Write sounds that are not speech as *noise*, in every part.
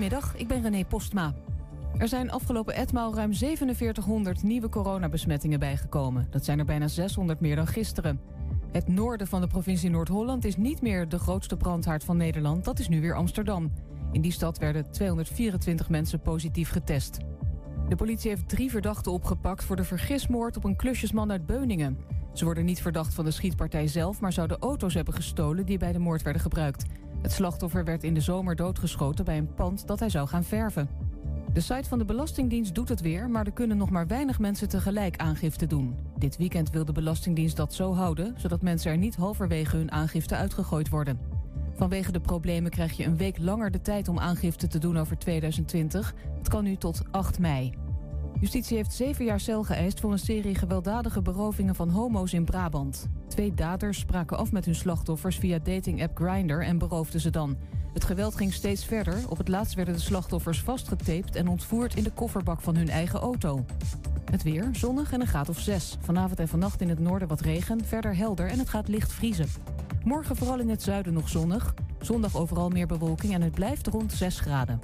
Goedemiddag, ik ben René Postma. Er zijn afgelopen etmaal ruim 4700 nieuwe coronabesmettingen bijgekomen. Dat zijn er bijna 600 meer dan gisteren. Het noorden van de provincie Noord-Holland is niet meer de grootste brandhaard van Nederland. Dat is nu weer Amsterdam. In die stad werden 224 mensen positief getest. De politie heeft drie verdachten opgepakt voor de vergismoord op een klusjesman uit Beuningen. Ze worden niet verdacht van de schietpartij zelf, maar zouden auto's hebben gestolen die bij de moord werden gebruikt. Het slachtoffer werd in de zomer doodgeschoten bij een pand dat hij zou gaan verven. De site van de Belastingdienst doet het weer, maar er kunnen nog maar weinig mensen tegelijk aangifte doen. Dit weekend wil de Belastingdienst dat zo houden, zodat mensen er niet halverwege hun aangifte uitgegooid worden. Vanwege de problemen krijg je een week langer de tijd om aangifte te doen over 2020. Het kan nu tot 8 mei. Justitie heeft zeven jaar cel geëist voor een serie gewelddadige berovingen van homo's in Brabant. Twee daders spraken af met hun slachtoffers via dating-app Grindr en beroofden ze dan. Het geweld ging steeds verder. Op het laatst werden de slachtoffers vastgetaped en ontvoerd in de kofferbak van hun eigen auto. Het weer, zonnig en een graad of 6. Vanavond en vannacht in het noorden wat regen, verder helder en het gaat licht vriezen. Morgen vooral in het zuiden nog zonnig. Zondag overal meer bewolking en het blijft rond 6 graden.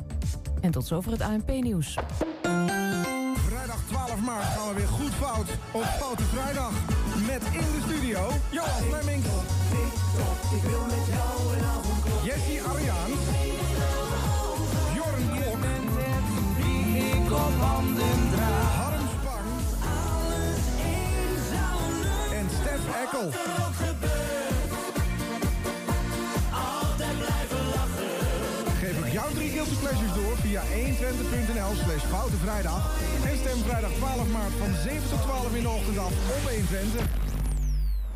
En tot zover het ANP-nieuws. Vrijdag 12 maart gaan we weer goed fout op Foute Vrijdag. Met in de studio Johan Fleming. Jessie Ariaan. Bjorn Klok. Harm Spang. En Stef Ekkel. Drie guilty pleasures door via 120.nl slash Foute Vrijdag. En stem vrijdag 12 maart van 7 tot 12 in de ochtend af op 120.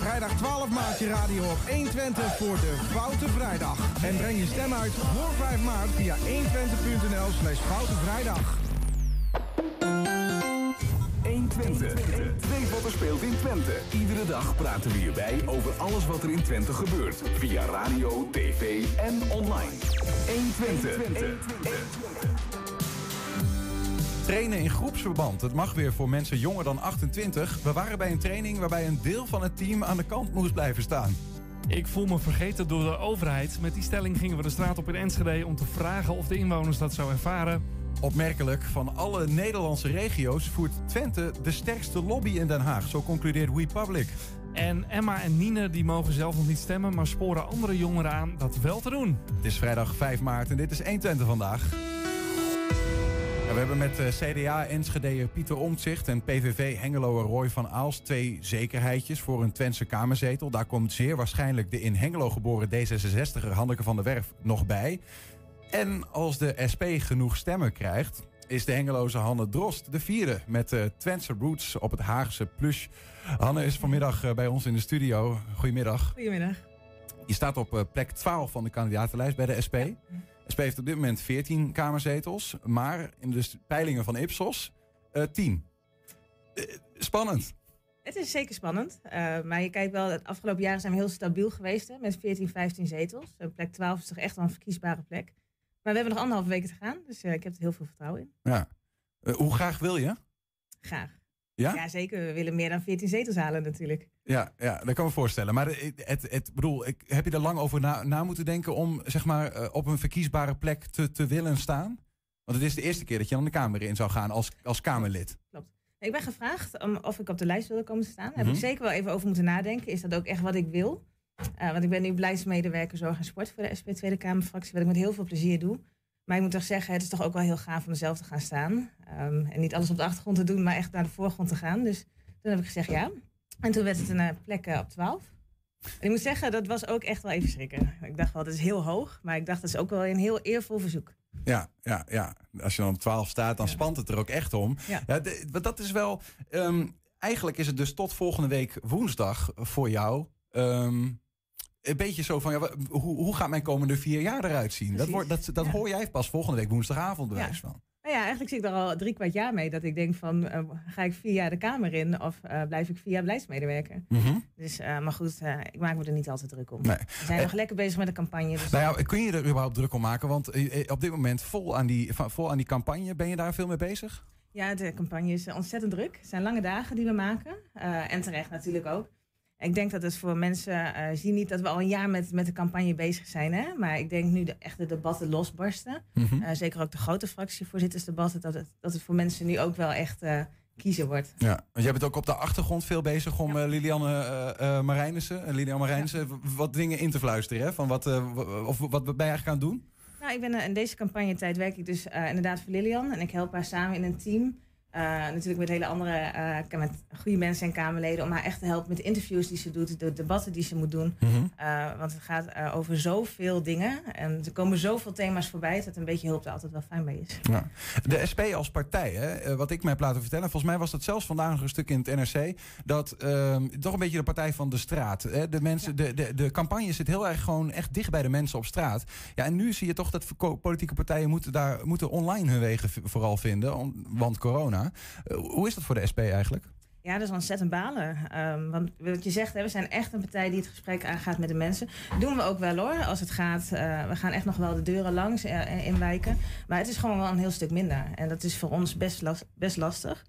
Vrijdag 12 maart je radio op 120 voor de Foute Vrijdag. En breng je stem uit voor 5 maart via 120.nl slash Foute Vrijdag. 120. Weet speelt in Twente. Iedere dag praten we hierbij over alles wat er in Twente gebeurt. Via radio, tv en online. 120. Trainen in groepsverband. Het mag weer voor mensen jonger dan 28. We waren bij een training waarbij een deel van het team aan de kant moest blijven staan. Ik voel me vergeten door de overheid. Met die stelling gingen we de straat op in Enschede om te vragen of de inwoners dat zo ervaren. Opmerkelijk, van alle Nederlandse regio's voert Twente de sterkste lobby in Den Haag. Zo concludeert WePublic. En Emma en Nine die mogen zelf nog niet stemmen, maar sporen andere jongeren aan dat wel te doen. Het is vrijdag 5 maart en dit is 120 vandaag. Ja, we hebben met eh, CDA Enschedeer Pieter Omtzigt en PVV Hengeloer Roy van Aals twee zekerheidjes voor een Twentse Kamerzetel. Daar komt zeer waarschijnlijk de in Hengelo geboren D66er Hanneke van der Werf nog bij. En als de SP genoeg stemmen krijgt, is de Hengeloze Hanne Drost de vierde met de Twentse roots op het Haagse plush. Hanne is vanmiddag eh, bij ons in de studio. Goedemiddag. Goedemiddag. Je staat op eh, plek 12 van de kandidatenlijst bij de SP. SP heeft op dit moment 14 kamerzetels, maar in de peilingen van Ipsos eh 10. Eh, spannend. Het is zeker spannend. eh, maar je kijkt wel, het afgelopen jaren zijn we heel stabiel geweest hè, met 14, 15 zetels. Plek 12 is toch echt wel een verkiesbare plek. Maar we hebben nog anderhalve weken te gaan, dus ik heb er heel veel vertrouwen in. Ja. Hoe graag wil je? Graag. Ja? Ja, zeker. We willen meer dan 14 zetels halen natuurlijk. Ja, ja, dat kan ik me voorstellen. Maar eh, het, het, bedoel, ik, heb je er lang over na, na moeten denken om zeg maar, eh, op een verkiesbare plek te, te willen staan? Want het is de eerste keer dat je dan de Kamer in zou gaan als, als Kamerlid. Ik ben gevraagd om, of ik op de lijst wilde komen te staan. Daar heb Mhm. ik zeker wel even over moeten nadenken. Is dat ook echt wat ik wil? Eh, want ik ben nu beleidsmedewerker zorg en sport voor de SP Tweede Kamerfractie. Wat ik met heel veel plezier doe. Maar ik moet toch zeggen, het is toch ook wel heel gaaf om er zelf te gaan staan. Ehm, en niet alles op de achtergrond te doen, maar echt naar de voorgrond te gaan. Dus toen heb ik gezegd ja. En toen werd het een eh, plek eh, op 12. En ik moet zeggen, dat was ook echt wel even schrikken. Ik dacht wel, dat is heel hoog. Maar ik dacht, dat is ook wel een heel eervol verzoek. Ja, ja, ja. Als je dan op 12 staat, dan spant het er ook echt om. Ja. de- want dat is wel. ehm, eigenlijk is het dus tot volgende week woensdag voor jou. ehm, een beetje zo van, ja, hoe, hoe gaat mijn komende vier jaar eruit zien? Dat, wordt, dat, dat hoor jij pas volgende week woensdagavond, bewijs van. Nou ja, eigenlijk zit ik er al drie kwart jaar mee dat ik denk van, eh, ga ik vier jaar de Kamer in of eh, blijf ik vier jaar beleidsmedewerker? Mhm. Dus, eh, maar goed, ik maak me er niet altijd druk om. Nee. We zijn nog lekker bezig met de campagne. Dus Nou ja, kun je er überhaupt druk om maken? Want op dit moment vol aan, die, vol aan die campagne. Ben je daar veel mee bezig? ja, de campagne is ontzettend druk. Het zijn lange dagen die we maken. en terecht natuurlijk ook. Ik denk dat het voor mensen, eh zie niet dat we al een jaar met, met de campagne bezig zijn. Hè? Maar ik denk nu de echte debatten losbarsten. Mhm. Eh, zeker ook de grote fractievoorzittersdebatten. Dat het, dat het voor mensen nu ook wel echt eh, kiezen wordt. Ja, want jij bent ook op de achtergrond veel bezig om Lilianne eh, Marijnissen, eh, Lilian Marijnissen, wat dingen in te fluisteren. Hè? Van wat, of wat ben je eigenlijk aan het doen? Nou, ik ben in deze campagnetijd werk ik dus inderdaad voor Lilian. En ik help haar samen in een team. Eh, natuurlijk met hele andere, eh, met goede mensen en Kamerleden. Om haar echt te helpen met de interviews die ze doet. De debatten die ze moet doen. Eh, want het gaat over zoveel dingen. En er komen zoveel thema's voorbij. Dat een beetje hulp er altijd wel fijn bij is. Ja. De SP als partij, hè, wat ik mij heb laten vertellen, volgens mij was dat zelfs vandaag nog een stuk in het NRC, dat ehm, toch een beetje de partij van de straat. Hè. De, mensen, de, de, de campagne zit heel erg gewoon echt dicht bij de mensen op straat. Ja, en nu zie je toch dat politieke partijen moeten, daar, moeten online hun wegen vooral vinden, om- want corona. Eh, hoe is dat voor de SP eigenlijk? Ja, dat is ontzettend balen. Ehm, want wat je zegt, hè, we zijn echt een partij die het gesprek aangaat met de mensen. doen we ook wel hoor, als het gaat. eh, we gaan echt nog wel de deuren langs eh, in wijken. Maar het is gewoon wel een heel stuk minder. En dat is voor ons best, best lastig.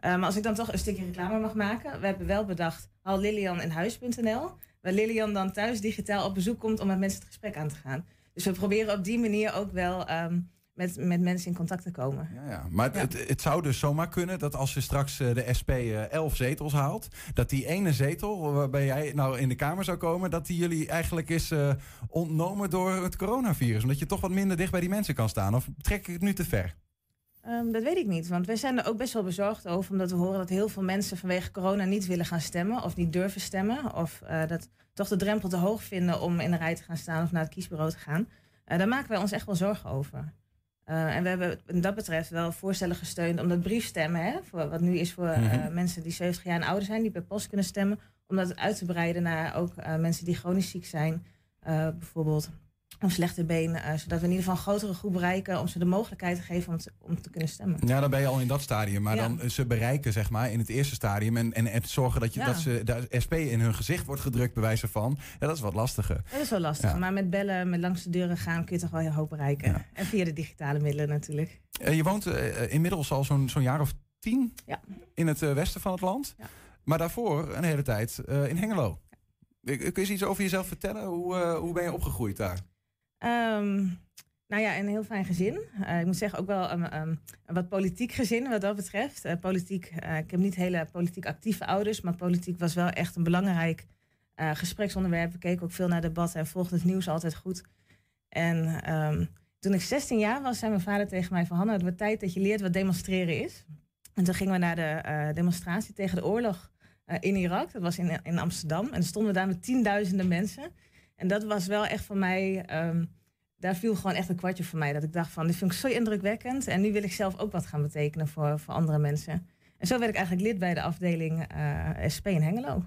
Eh, maar als ik dan toch een stukje reclame mag maken. We hebben wel bedacht, haal Lilian in huis.nl. Waar Lilian dan thuis digitaal op bezoek komt om met mensen het gesprek aan te gaan. Dus we proberen op die manier ook wel ehm, met, met mensen in contact te komen. Ja, ja. Maar het, het, het zou dus zomaar kunnen dat als je straks eh, de SP eh, 11 zetels haalt, dat die ene zetel waarbij jij nou in de Kamer zou komen, dat die jullie eigenlijk is eh, ontnomen door het coronavirus. Omdat je toch wat minder dicht bij die mensen kan staan. Of trek ik het nu te ver? Ehm, dat weet ik niet, want wij zijn er ook best wel bezorgd over, omdat we horen dat heel veel mensen vanwege corona niet willen gaan stemmen of niet durven stemmen, of eh, dat toch de drempel te hoog vinden om in de rij te gaan staan of naar het kiesbureau te gaan. Eh, daar maken wij ons echt wel zorgen over. Eh, en we hebben wat dat betreft wel voorstellen gesteund om dat briefstemmen, hè, voor, wat nu is voor eh, Mhm. mensen die 70 jaar en ouder zijn, die per post kunnen stemmen, om dat uit te breiden naar ook eh, mensen die chronisch ziek zijn, bijvoorbeeld. Of slechte been, eh, zodat we in ieder geval een grotere groep bereiken om ze de mogelijkheid te geven om te, om te kunnen stemmen. Ja, dan ben je al in dat stadium. Maar Ja. dan eh, ze bereiken, zeg maar, in het eerste stadium. En, en, en zorgen dat, je, Ja. dat ze de SP in hun gezicht wordt gedrukt, bij wijze van. Ja, dat is wat lastiger. Dat is wel lastig, Ja. maar met bellen, met langs de deuren gaan kun je toch wel heel hoop bereiken. En via de digitale middelen natuurlijk. Eh, je woont inmiddels al zo'n zo'n jaar of tien Ja. in het westen van het land. Maar daarvoor een hele tijd in Hengelo. Kun je eens iets over jezelf vertellen? Hoe, hoe ben je opgegroeid daar? Ehm, nou ja, een heel fijn gezin. Eh, ik moet zeggen ook wel een, een, wat politiek gezin wat dat betreft. Eh, politiek, eh, ik heb niet hele politiek actieve ouders, maar politiek was wel echt een belangrijk gespreksonderwerp. We keken ook veel naar debatten en volgden het nieuws altijd goed. En ehm, toen ik 16 jaar was, zei mijn vader tegen mij van... Hanna, het wordt tijd dat je leert wat demonstreren is. En toen gingen we naar de demonstratie tegen de oorlog in Irak. Dat was in, in Amsterdam. En stonden we daar met tienduizenden mensen. En dat was wel echt voor mij... ehm, daar viel gewoon echt een kwartje voor mij. Dat ik dacht van, dit vind ik zo indrukwekkend. En nu wil ik zelf ook wat gaan betekenen voor, voor andere mensen. En zo werd ik eigenlijk lid bij de afdeling eh, SP in Hengelo.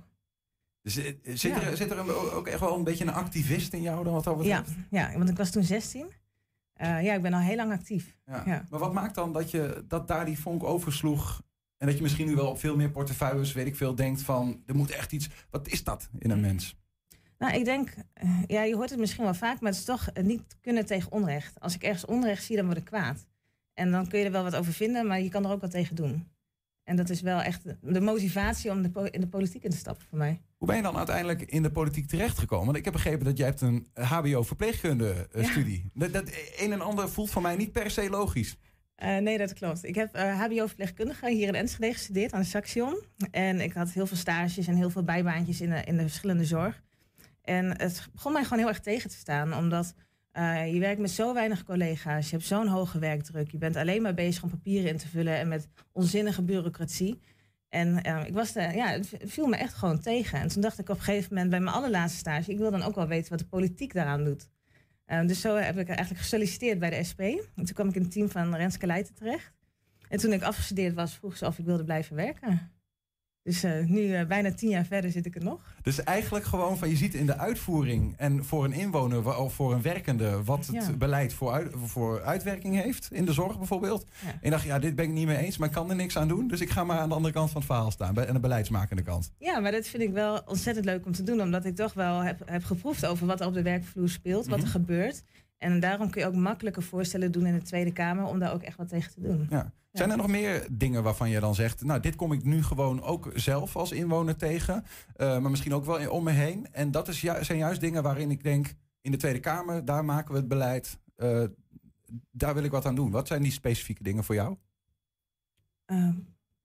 Dus, eh, zit, Ja. er, zit er een- ook echt wel een beetje een activist in jou dan wat dat Ja, betreft? ja, want ik was toen 16. Eh, ja, ik ben al heel lang actief. Ja. Ja. Maar wat maakt dan dat, je, dat daar die vonk oversloeg... en dat je misschien nu wel op veel meer portefeuilles, weet ik veel, denkt van... er moet echt iets... Wat is dat in een mens? Nou, ik denk, eh, ja, je hoort het misschien wel vaak, maar het is toch het niet kunnen tegen onrecht. Als ik ergens onrecht zie, dan word ik kwaad. En dan kun je er wel wat over vinden, maar je kan er ook wat tegen doen. En dat is wel echt de motivatie om de po- in de politiek in te stappen voor mij. Hoe ben je dan uiteindelijk in de politiek terechtgekomen? Want ik heb begrepen dat jij hebt een HBO-verpleegkunde Ja. studie. Dat, dat een en ander voelt voor mij niet per se logisch. Eh, nee, dat klopt. Ik heb eh, HBO-verpleegkundige hier in Enschede gestudeerd aan de Saxion. En ik had heel veel stages en heel veel bijbaantjes in de, in de verschillende zorg. En het begon mij gewoon heel erg tegen te staan, omdat eh, je werkt met zo weinig collega's, je hebt zo'n hoge werkdruk, je bent alleen maar bezig om papieren in te vullen en met onzinnige bureaucratie. En eh, ik was ja, het viel me echt gewoon tegen. En toen dacht ik op een gegeven moment bij mijn allerlaatste stage, ik wil dan ook wel weten wat de politiek daaraan doet. Eh, dus zo heb ik eigenlijk gesolliciteerd bij de SP. En toen kwam ik in het team van Renske Leijten terecht. En toen ik afgestudeerd was, vroeg ze of ik wilde blijven werken. Dus eh, nu, eh, bijna tien jaar verder, zit ik er nog. Dus eigenlijk gewoon van je ziet in de uitvoering en voor een inwoner of voor een werkende wat het Ja. beleid voor, uit- voor uitwerking heeft in de zorg bijvoorbeeld. Ja. En dacht, ja, dit ben ik niet mee eens, maar ik kan er niks aan doen. Dus ik ga maar aan de andere kant van het verhaal staan, bij- aan de beleidsmakende kant. Ja, maar dat vind ik wel ontzettend leuk om te doen. Omdat ik toch wel heb, heb geproefd over wat er op de werkvloer speelt, wat er Mhm. gebeurt. En daarom kun je ook makkelijke voorstellen doen in de Tweede Kamer om daar ook echt wat tegen te doen. Ja. Zijn er nog meer dingen waarvan je dan zegt, nou, dit kom ik nu gewoon ook zelf als inwoner tegen, eh, maar misschien ook wel om me heen. En dat is ju- zijn juist dingen waarin ik denk, in de Tweede Kamer, daar maken we het beleid, eh, daar wil ik wat aan doen. Wat zijn die specifieke dingen voor jou? Ehm,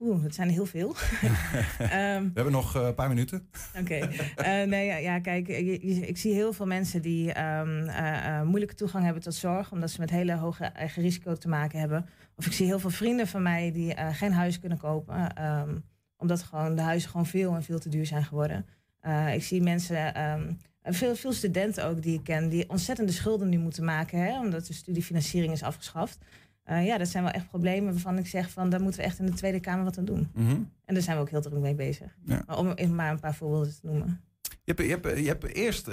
Oeh, dat zijn er heel veel. *laughs* Ehm, We hebben nog eh, een paar minuten. Oké. Eh, nee, ja, ja, kijk, je- je- ik zie heel veel mensen die ehm, eh, eh, moeilijke toegang hebben tot zorg, omdat ze met hele hoge eigen risico te maken hebben. Of ik zie heel veel vrienden van mij die eh, geen huis kunnen kopen, ehm, omdat gewoon de huizen gewoon veel en veel te duur zijn geworden. Eh, ik zie mensen, ehm, veel, veel studenten ook die ik ken, die ontzettende schulden nu moeten maken, hè, omdat de studiefinanciering is afgeschaft. Eh, ja, dat zijn wel echt problemen waarvan ik zeg van, daar moeten we echt in de Tweede Kamer wat aan doen. Mhm. En daar zijn we ook heel druk mee bezig. Ja. Maar om maar een paar voorbeelden te noemen. Je hebt, je hebt, je hebt eerst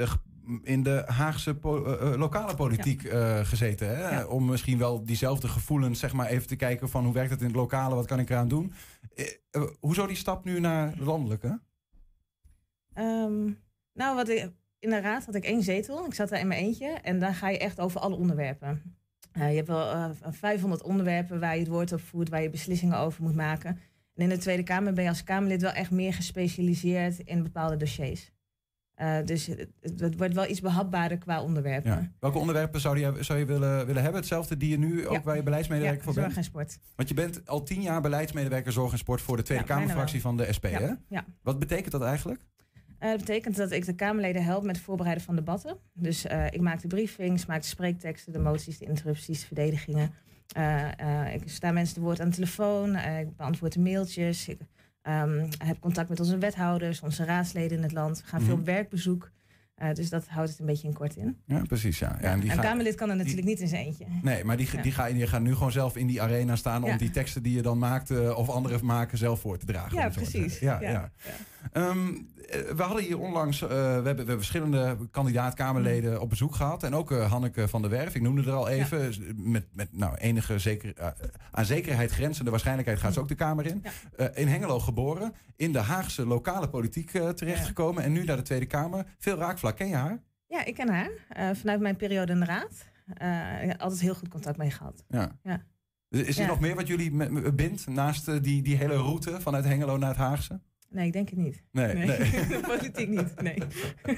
in de Haagse po- eh, eh, lokale politiek eh, gezeten. Hè? Ja. Om misschien wel diezelfde gevoelens, zeg maar, even te kijken van hoe werkt het in het lokale, wat kan ik eraan doen. Hoezo die stap nu naar de landelijke? Ehm, nou, wat ik, in de raad had ik één zetel. Ik zat daar in mijn eentje. En dan ga je echt over alle onderwerpen. Je hebt wel eh, 500 onderwerpen waar je het woord op voert, waar je beslissingen over moet maken. En in de Tweede Kamer ben je als Kamerlid wel echt meer gespecialiseerd in bepaalde dossiers. Eh, dus het, het wordt wel iets behapbaarder qua onderwerpen. Ja. Welke onderwerpen zou je, zou je willen, willen hebben? Hetzelfde die je nu ook Ja. waar je beleidsmedewerker voor zorg bent? en sport. Want je bent al tien jaar beleidsmedewerker zorg en sport voor de Tweede Ja, Kamerfractie van de SP. Ja, Hè? ja. Wat betekent dat eigenlijk? Eh, dat betekent dat ik de Kamerleden help met het voorbereiden van debatten. Dus eh, ik maak de briefings, maak de spreekteksten, de moties, de interrupties, de verdedigingen. Ik sta mensen te woord aan de telefoon, ik beantwoord de mailtjes. Ik ehm, heb contact met onze wethouders, onze raadsleden in het land. We gaan veel Mhm. op werkbezoek. Eh, dus dat houdt het een beetje in kort in. Ja, precies. Ja. Ja, en die een Kamerlid kan er natuurlijk niet in zijn eentje. Nee, maar die, Ja. die, ga, die gaan nu gewoon zelf in die arena staan om Ja. die teksten die je dan maakt eh, of anderen maken zelf voor te dragen. Ja, precies. Ja, ja. Ehm, eh, we hadden hier onlangs, eh, we, hebben, we hebben verschillende kandidaat-Kamerleden op bezoek gehad. En ook eh, Hanneke van der Werf, ik noemde er al even. Met, met nou, enige zeker, eh, aan zekerheid grenzende waarschijnlijkheid gaat ze ook de Kamer in. Ja. In Hengelo geboren, in de Haagse lokale politiek terechtgekomen. En nu naar de Tweede Kamer. Veel raakvlak, ken je haar? Ja, ik ken haar vanuit mijn periode in de raad. Altijd heel goed contact mee gehad. Ja. Is er nog meer wat jullie bindt naast die, die hele route vanuit Hengelo naar het Haagse? Nee, ik denk het niet. Nee, nee. *laughs* Politiek niet, nee.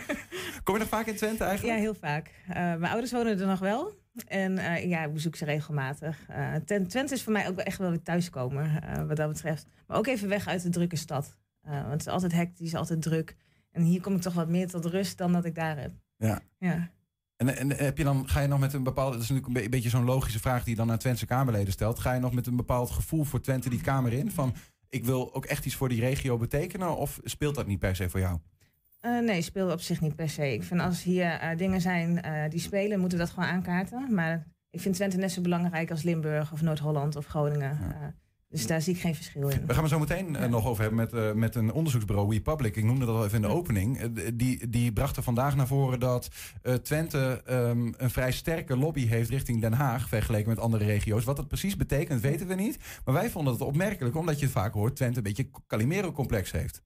*laughs* Kom je nog vaak in Twente eigenlijk? Ja, heel vaak. Eh, mijn ouders wonen er nog wel. En eh, ja, ik bezoek ze regelmatig. Eh, Twente is voor mij ook echt wel weer thuiskomen, wat dat betreft. Maar ook even weg uit de drukke stad. Want het is altijd hectisch, altijd druk. En hier kom ik toch wat meer tot rust dan dat ik daar heb. Ja. Ja. En, en heb je dan, ga je nog met een bepaalde, dat is natuurlijk een be- beetje zo'n logische vraag die je dan aan Twentse Kamerleden stelt. Ga je nog met een bepaald gevoel voor Twente die Kamer in? Van ik wil ook echt iets voor die regio betekenen? Of speelt dat niet per se voor jou? Eh, nee, speelt op zich niet per se. Ik vind als hier eh, dingen zijn eh, die spelen, moeten we dat gewoon aankaarten. Maar ik vind Twente net zo belangrijk als Limburg of Noord-Holland of Groningen. Ja. Dus daar zie ik geen verschil in. We gaan het zo meteen eh, Ja. nog over hebben met, eh, met een onderzoeksbureau WePublic. Ik noemde dat al even in de opening. Eh, die, die bracht er vandaag naar voren dat Twente ehm, een vrij sterke lobby heeft richting Den Haag. Vergeleken met andere regio's. Wat dat precies betekent, weten we niet. Maar wij vonden het opmerkelijk, omdat je het vaak hoort. Twente een beetje Calimero-complex heeft.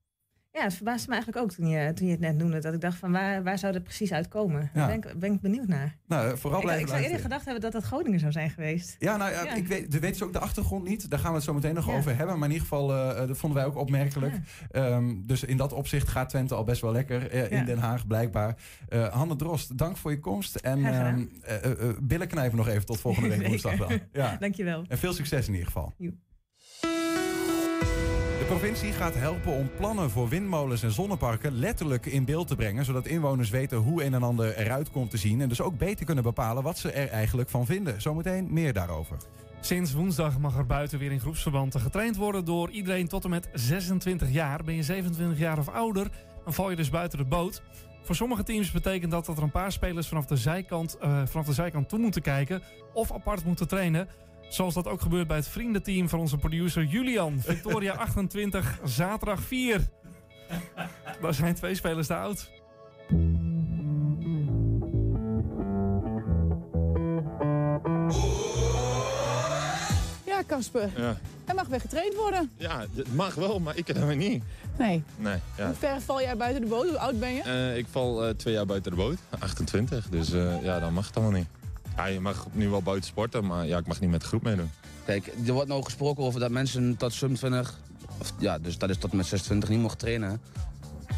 Ja, het verbaasde me eigenlijk ook toen je, toen je het net noemde. Dat ik dacht van waar, waar zou dat precies uitkomen? Ja. Daar ben ik, ben ik benieuwd naar. Nou, vooral Ik, blijven ik zou eerder gedacht hebben dat dat Groningen zou zijn geweest. Ja, nou ja, Ja. ik weet, de weet ze ook de achtergrond niet. Daar gaan we het zo meteen nog Ja. over hebben. Maar in ieder geval, eh, eh, dat vonden wij ook opmerkelijk. Ehm, dus in dat opzicht gaat Twente al best wel lekker eh, in. Den Haag, blijkbaar. Hanne Drost, dank voor je komst. En ehm, eh, eh, eh, billen knijpen nog even tot volgende week *laughs* woensdag dan. Ja. Dankjewel. En veel succes in ieder geval. Provincie gaat helpen om plannen voor windmolens en zonneparken letterlijk in beeld te brengen. Zodat inwoners weten hoe een en ander eruit komt te zien. En dus ook beter kunnen bepalen wat ze er eigenlijk van vinden. Zometeen meer daarover. Sinds woensdag mag er buiten weer in groepsverbanden getraind worden door iedereen tot en met 26 jaar. Ben je 27 jaar of ouder, dan val je dus buiten de boot. Voor sommige teams betekent dat dat er een paar spelers vanaf de zijkant, eh, vanaf de zijkant toe moeten kijken of apart moeten trainen. Zoals dat ook gebeurt bij het vriendenteam van onze producer Julian. Victoria *laughs* 28, zaterdag 4. Daar zijn twee spelers te oud. Ja, Casper. Ja. Er mag weer getraind worden. ja, het mag wel, maar ik kan niet. Nee. Nee, ja. Hoe ver val jij buiten de boot? Hoe oud ben je? Eh, ik val eh, twee jaar buiten de boot, 28, dus eh, ja, dan mag het allemaal niet. Ja, je mag nu wel buiten sporten, maar ja, ik mag niet met de groep meedoen. Kijk, er wordt nou gesproken over dat mensen tot 27, of, ja, dus dat is tot met 26 niet mogen trainen.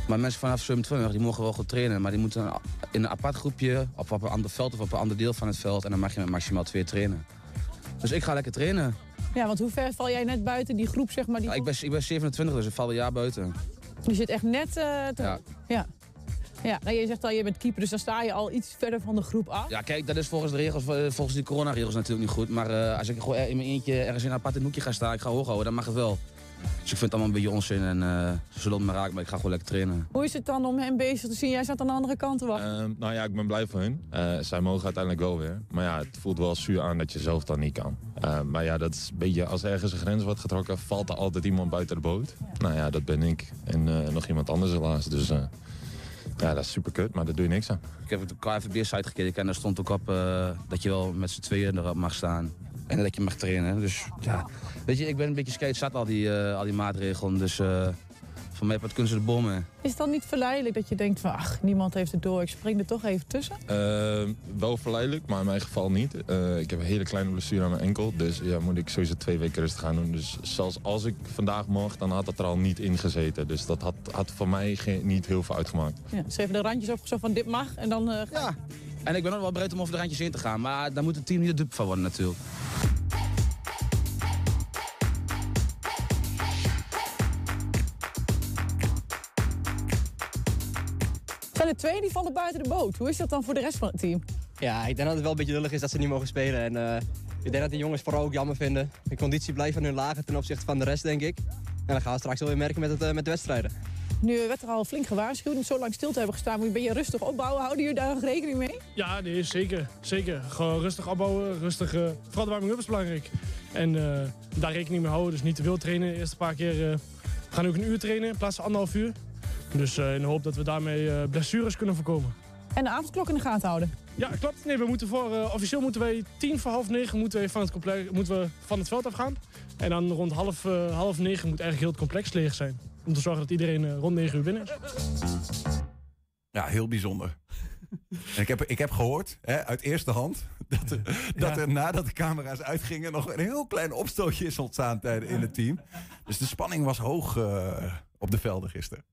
Maar mensen vanaf 27 die mogen wel goed trainen, maar die moeten in een apart groepje of op een ander veld of op een ander deel van het veld en dan mag je met maximaal twee trainen. Dus ik ga lekker trainen. Ja, want hoe ver val jij net buiten die groep, zeg maar? Die Ja, ik, ben, ik ben 27, dus ik val een jaar buiten. Je zit echt net... eh, te- Ja. Ja. Ja, nou, je zegt al, je bent keeper, dus dan sta je al iets verder van de groep af. Ja, kijk, dat is volgens de regels, eh, volgens die coronaregels natuurlijk niet goed. Maar eh, als ik gewoon in mijn eentje ergens in een apart hoekje ga staan, ik ga hoog houden, dan mag het wel. Dus ik vind het allemaal een beetje onzin en eh ze zullen me raken, maar ik ga gewoon lekker trainen. Hoe is het dan om hem bezig te zien? Jij staat aan de andere kant te wachten. Ehm, nou ja, ik ben blij voor hun. Eh, zij mogen uiteindelijk wel weer. Maar ja, het voelt wel zuur aan dat je zelf dan niet kan. Eh, maar ja, dat is een beetje, als ergens een grens wordt getrokken, valt er altijd iemand buiten de boot. Nou ja, dat ben ik. En eh, nog iemand anders helaas. Dus eh, ja, dat is super kut, maar daar doe je niks aan. Ik heb op de KFB-site gekeken en daar stond ook op eh, dat je wel met z'n tweeën erop mag staan. En dat je mag trainen. Dus ja, weet je, ik ben een beetje skate zat al die, eh, al die maatregelen. Dus voor mij wat kunnen ze de bommen. Is het dan niet verleidelijk dat je denkt van, ach, niemand heeft het door, ik spring er toch even tussen? Eh, wel verleidelijk, maar in mijn geval niet. Eh, ik heb een hele kleine blessure aan mijn enkel. Dus ja, moet ik sowieso twee weken rust gaan doen. Dus zelfs als ik vandaag mocht, dan had dat er al niet in gezeten. Dus dat had, had voor mij geen, niet heel veel uitgemaakt. Ja, dus even de randjes opgezocht van dit mag en dan... eh, Ja. En ik ben ook wel bereid om over de randjes in te gaan. Maar daar moet het team niet de dupe van worden natuurlijk. Zijn er twee die vallen buiten de boot? Hoe is dat dan voor de rest van het team? Ja, ik denk dat het wel een beetje lullig is dat ze niet mogen spelen. En eh, ik denk dat die jongens vooral ook jammer vinden. De conditie blijft van hun lager ten opzichte van de rest, denk ik. En dat gaan we straks wel weer merken met, het, eh, met de wedstrijden. Nu werd er al flink gewaarschuwd, om zo lang stil te hebben gestaan. Moet je een beetje rustig opbouwen. Houden jullie daar nog rekening mee? Ja, nee, zeker. Zeker. Gewoon rustig opbouwen. Rustig, eh, vooral de warming-up is belangrijk. En eh, daar rekening mee houden. Dus niet te veel trainen. De eerste paar keer eh, we gaan ook een uur trainen in plaats van anderhalf uur. Dus eh, in de hoop dat we daarmee eh, blessures kunnen voorkomen. En de avondklok in de gaten houden. Ja, klopt. Nee, we moeten voor, eh, officieel moeten wij tien voor half negen moeten wij van, het complex, moeten we van het veld afgaan. En dan rond half, eh, half negen moet eigenlijk heel het complex leeg zijn. Om te zorgen dat iedereen eh, rond negen uur binnen is. Ja, heel bijzonder. En ik, heb, ik heb gehoord, hè, uit eerste hand, *laughs* dat, er, dat er nadat de camera's uitgingen nog een heel klein opstootje is ontstaan tijdens- in het team. Dus de spanning was hoog eh, op de velden gisteren.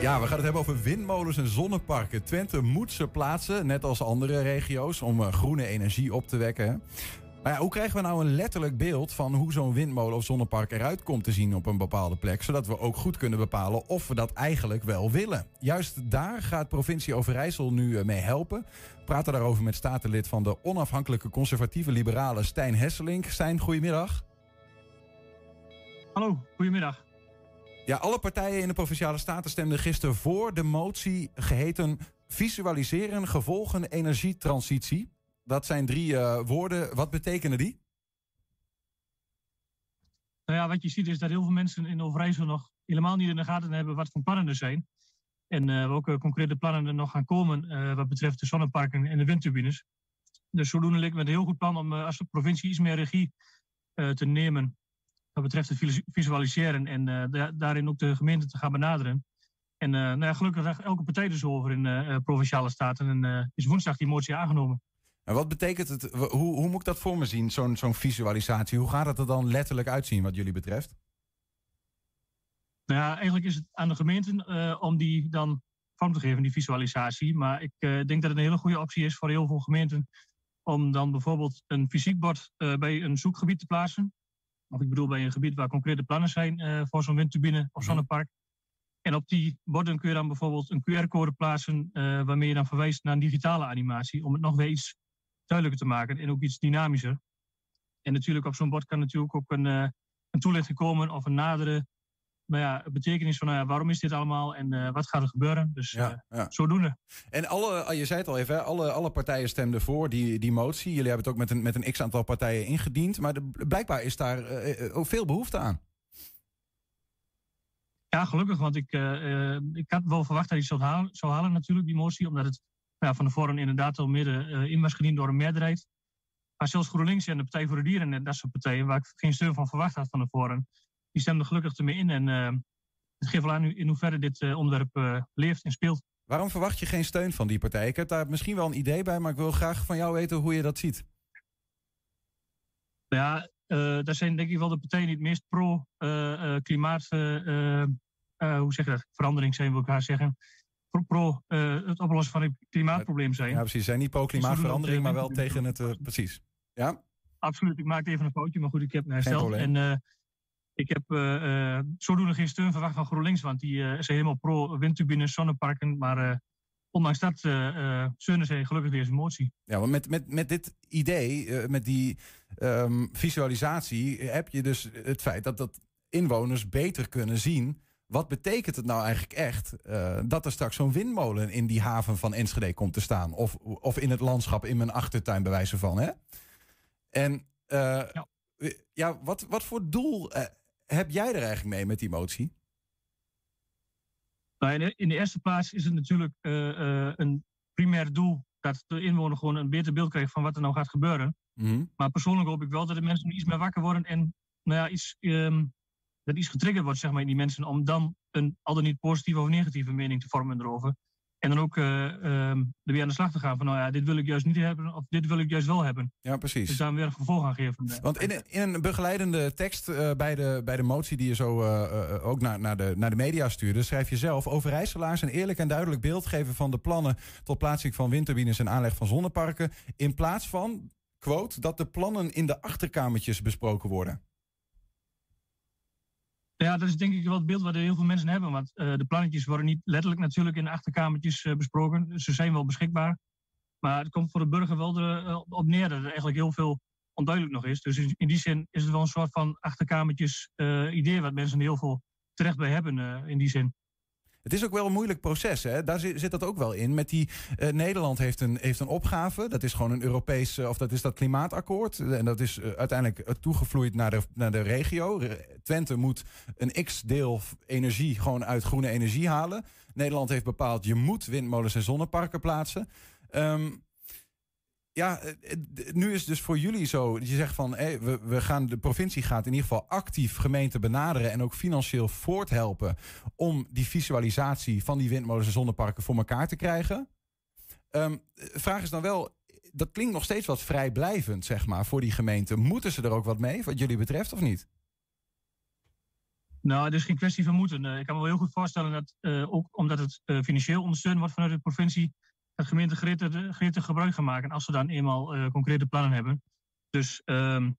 Ja, we gaan het hebben over windmolens en zonneparken. Twente moet ze plaatsen, net als andere regio's, om eh, groene energie op te wekken. Maar ja, hoe krijgen we nou een letterlijk beeld van hoe zo'n windmolen of zonnepark eruit komt te zien op een bepaalde plek, zodat we ook goed kunnen bepalen of we dat eigenlijk wel willen? Juist daar gaat provincie Overijssel nu eh, mee helpen. We praten daarover met statenlid van de onafhankelijke conservatieve liberale Stijn Hesselink. Stijn, goedemiddag. Hallo, goedemiddag. Ja, alle partijen in de provinciale staten stemden gisteren voor de motie geheten visualiseren gevolgen energietransitie. Dat zijn drie eh, woorden. Wat betekenen die? Nou ja, wat je ziet is dat heel veel mensen in Overijssel nog helemaal niet in de gaten hebben wat voor plannen er zijn. En eh, welke concrete plannen er nog gaan komen eh, wat betreft de zonneparken en de windturbines. Dus zodoende lijkt me een heel goed plan om als de provincie iets meer regie te nemen wat betreft het visu- visualiseren en eh, da- daarin ook de gemeente te gaan benaderen. En eh, nou ja, gelukkig zegt elke partij zo over in eh, provinciale staten en is woensdag die motie aangenomen. En wat betekent het? Hoe, hoe moet ik dat voor me zien, zo'n zo'n visualisatie? Hoe gaat het er dan letterlijk uitzien wat jullie betreft? Nou ja, eigenlijk is het aan de gemeenten om die dan vorm te geven, die visualisatie. Maar ik denk dat het een hele goede optie is voor heel veel gemeenten om dan bijvoorbeeld een fysiek bord bij een zoekgebied te plaatsen. Of ik bedoel bij een gebied waar concrete plannen zijn eh, voor zo'n windturbine of zonnepark. En op die borden kun je dan bijvoorbeeld een QR-code plaatsen eh, waarmee je dan verwijst naar een digitale animatie. Om het nog weer iets duidelijker te maken en ook iets dynamischer. En natuurlijk op zo'n bord kan natuurlijk ook een, eh, een toelichting komen of een nadere nou ja, betekenis van nou ja, waarom is dit allemaal en eh, wat gaat er gebeuren. Dus Ja, eh, ja. zodoende. En alle, je zei het al even, hè, alle, alle partijen stemden voor die, die motie. Jullie hebben het ook met een, met een x-aantal partijen ingediend. Maar de- blijkbaar is daar eh, ook veel behoefte aan. Ja, gelukkig, want ik, ik had wel verwacht dat hij zou halen, zou halen natuurlijk, die motie. Omdat het ja, van tevoren inderdaad al midden in was gediend door een meerderheid. Maar zelfs GroenLinks en de Partij voor de Dieren en dat soort partijen, waar ik geen steun van verwacht had van tevoren, die stemden gelukkig ermee in. En eh, het geeft wel aan in hoeverre dit eh, onderwerp eh, leeft en speelt. Waarom verwacht je geen steun van die partijen? Ik heb daar misschien wel een idee bij, maar ik wil graag van jou weten hoe je dat ziet. Ja, eh dat zijn denk ik wel de partijen die het meest pro-klimaat, hoe zeg je dat, verandering zijn, wil ik haar zeggen. Pro, pro het oplossen van het klimaatprobleem zijn. Ja, precies. Zijn niet pro-klimaatverandering, maar wel tegen het... precies. Ja? Absoluut, ik maakte even een foutje, maar goed, ik heb me Geen hersteld. probleem. En ik heb eh, eh, zodoende geen steun verwacht van GroenLinks, want die eh, zijn helemaal pro-windturbines, zonneparken. Maar eh, ondanks dat eh eh, steunen zij gelukkig deze motie. Ja, want met, met, met dit idee, eh, met die ehm, visualisatie, heb je dus het feit dat, dat inwoners beter kunnen zien. Wat betekent het nou eigenlijk echt eh, dat er straks zo'n windmolen in die haven van Enschede komt te staan? Of, of in het landschap in mijn achtertuin, bij wijze van. Hè? En eh, ja. wat, wat voor doel eh, heb jij er eigenlijk mee met die motie? Nou, in, de, eerste plaats is het natuurlijk eh, eh, een primair doel dat de inwoner gewoon een beter beeld krijgt van wat er nou gaat gebeuren. Mhm. Maar persoonlijk hoop ik wel dat de mensen iets meer wakker worden en nou ja, iets, ehm, dat iets getriggerd wordt zeg maar, in die mensen om dan een al dan niet positieve of negatieve mening te vormen erover. En dan ook eh, ehm, er weer aan de slag te gaan van nou ja, dit wil ik juist niet hebben of dit wil ik juist wel hebben. Ja, precies. Dus daar weer een vervolg aan geven. *laughs* Want in, een- in een begeleidende tekst eh, bij, de, bij de motie die je zo eh, ook naar, naar, de, naar de media stuurde, schrijf je zelf: Overijsselaars een eerlijk en duidelijk beeld geven van de plannen tot plaatsing van windturbines en aanleg van zonneparken. In plaats van, quote, dat de plannen in de achterkamertjes besproken worden. Ja, dat is denk ik wel het beeld wat heel veel mensen hebben. Want eh, de plannetjes worden niet letterlijk natuurlijk in achterkamertjes eh, besproken. Ze zijn wel beschikbaar. Maar het komt voor de burger wel eh, op neer dat er eigenlijk heel veel onduidelijk nog is. Dus in, in die zin is het wel een soort van achterkamertjes idee wat mensen heel veel terecht bij hebben in die zin. Het is ook wel een moeilijk proces, hè? Daar zit, dat ook wel in. Met die, eh, Nederland heeft een, heeft een opgave. Dat is gewoon een Europees, eh, of dat is dat klimaatakkoord. En dat is eh, uiteindelijk eh, toegevloeid naar de, naar de regio. Re- Twente moet een x-deel energie gewoon uit groene energie halen. Nederland heeft bepaald, je moet windmolens en zonneparken plaatsen. Ehm, ja, eh, eh, nu is het dus voor jullie zo. Je zegt van we, gaan, de provincie gaat in ieder geval actief gemeenten benaderen en ook financieel voorthelpen om die visualisatie van die windmolens en zonneparken voor elkaar te krijgen. De vraag is dan wel, dat klinkt nog steeds wat vrijblijvend, zeg maar, voor die gemeenten. Moeten ze er ook wat mee, wat jullie betreft, of niet? Nou, het is geen kwestie van moeten. Eh, ik kan me wel heel goed voorstellen dat, ook omdat het financieel ondersteund wordt vanuit de provincie, dat gemeenten gretig, gebruik gaan maken als ze dan eenmaal eh, concrete plannen hebben. Dus ehm,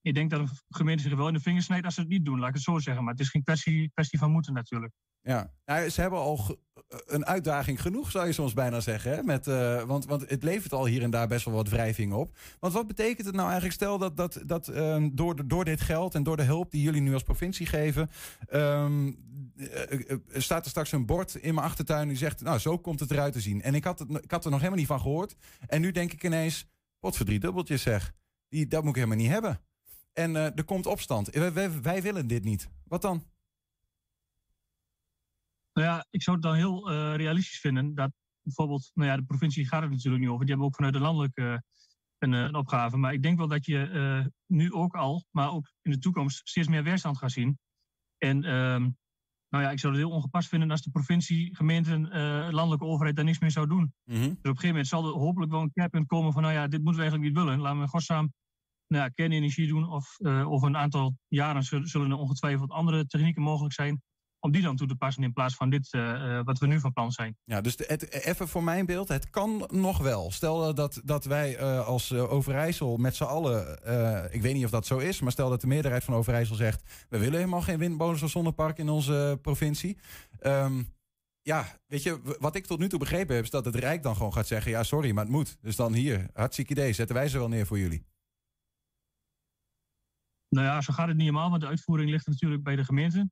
ik denk dat een gemeente zich wel in de vingers snijdt als ze het niet doen, laat ik het zo zeggen. Maar het is geen kwestie, kwestie van moeten natuurlijk. Ja, nou, ze hebben al ge- een uitdaging genoeg, zou je soms bijna zeggen. Hè? Met, eh, want, want het levert al hier en daar best wel wat wrijving op. Want wat betekent het nou eigenlijk? Stel dat, dat, dat eh, door, door dit geld en door de hulp die jullie nu als provincie geven. ehm, eh, eh, eh, staat er straks een bord in mijn achtertuin die zegt: Nou, zo komt het eruit te zien. En ik had, het, ik had er nog helemaal niet van gehoord. En nu denk ik ineens: Wat voor drie dubbeltjes zeg. Die, dat moet ik helemaal niet hebben. En eh, er komt opstand. Wij, wij willen dit niet. Wat dan? Nou ja, ik zou het dan heel eh, realistisch vinden dat bijvoorbeeld, nou ja, de provincie gaat het natuurlijk niet over. Die hebben ook vanuit de landelijke eh, een, eh, een opgave. Maar ik denk wel dat je nu ook al, maar ook in de toekomst, steeds meer weerstand gaat zien. En ehm, nou ja, ik zou het heel ongepast vinden als de provincie, gemeenten, eh, landelijke overheid daar niks meer zou doen. Dus op een gegeven moment zal er hopelijk wel een keerpunt komen van, nou ja, dit moeten we eigenlijk niet willen. Laten we godsnaam nou ja, kernenergie doen. Of eh, over een aantal jaren zullen er ongetwijfeld andere technieken mogelijk zijn. Om die dan toe te passen in plaats van dit eh, eh, wat we nu van plan zijn. Ja, dus de- het, even voor mijn beeld, het kan nog wel. Stel dat, dat wij eh, als Overijssel met z'n allen, ik weet niet of dat zo is, maar stel dat de meerderheid van Overijssel zegt, we willen helemaal geen windmolens of zonnepark in onze provincie. Ehm, ja, weet je, wat ik tot nu toe begrepen heb, is dat het Rijk dan gewoon gaat zeggen, ja sorry, maar het moet. Dus dan hier, hartstikke idee, zetten wij ze wel neer voor jullie. Nou ja, zo gaat het niet helemaal, want de uitvoering ligt natuurlijk bij de gemeente.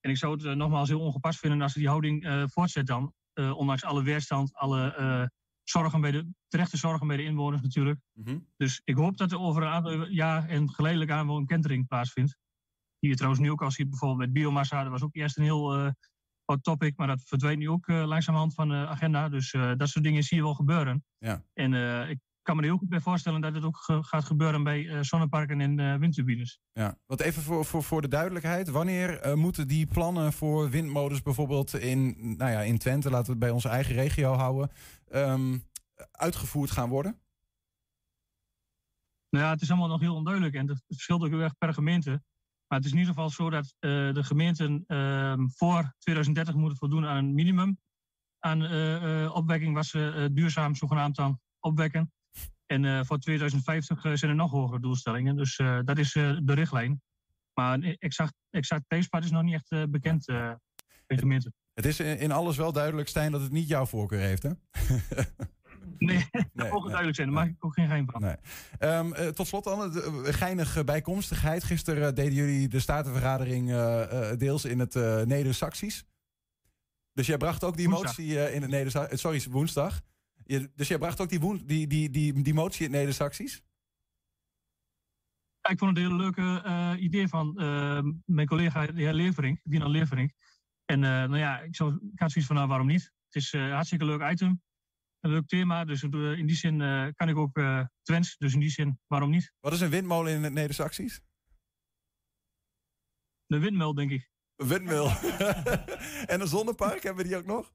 En ik zou het eh, nogmaals heel ongepast vinden als ze die houding eh, voortzet dan. Eh, ondanks alle weerstand, alle zorgen bij de, terechte zorgen bij de inwoners natuurlijk. Mhm. Dus ik hoop dat er over een aantal jaar en geleidelijk aan wel een kentering plaatsvindt. Die je trouwens nu ook al ziet, bijvoorbeeld met biomassa. Dat was ook eerst een heel hot topic, maar dat verdwijnt nu ook langzamerhand van de agenda. Dus dat soort dingen zie je wel gebeuren. Ja. En ik kan me er heel goed bij voorstellen dat het ook ge- gaat gebeuren bij eh, zonneparken en eh, windturbines. Ja, wat even voor, voor, voor de duidelijkheid. Wanneer eh, moeten die plannen voor windmolens bijvoorbeeld in, nou ja, in Twente, laten we het bij onze eigen regio houden, ehm, uitgevoerd gaan worden? Nou ja, het is allemaal nog heel onduidelijk en het verschilt ook heel erg per gemeente. Maar het is in ieder geval zo dat de gemeenten ehm, voor 2030 moeten voldoen aan een minimum aan opwekking wat ze duurzaam zogenaamd dan opwekken. En eh, voor 2050 eh, zijn er nog hogere doelstellingen. Dus eh, dat is de richtlijn. Maar een exact, exact tijdspad is nog niet echt bekend de gemeente. Het is in alles wel duidelijk, Stijn, dat het niet jouw voorkeur heeft, hè? *laughs* Nee, *laughs* dat mogen duidelijk zijn. Daar maak ik ook geen geheim van. Nee. Ehm, eh, tot slot dan, eh, geinige bijkomstigheid. Gisteren deden jullie de statenvergadering deels in het Neder-Saxisch. Dus jij bracht ook die Woensdag. motie in het Neder Sorry, woensdag. Je, dus jij bracht ook die, woen- die, die, die, die motie in? Ja, ik vond het een hele leuke eh, idee van eh, mijn collega de heer Leverink, Dino Leverink. En eh, nou ja, ik, zou, ik had zoiets van, nou waarom niet? Het is een hartstikke leuk item, een leuk thema. Dus in die zin kan ik ook eh Twents, dus in die zin, waarom niet? Wat is een windmolen in het Neder-Saxisch? De windmel, denk ik. Een windmil. *laughs* en een zonnepark, hebben we die ook nog?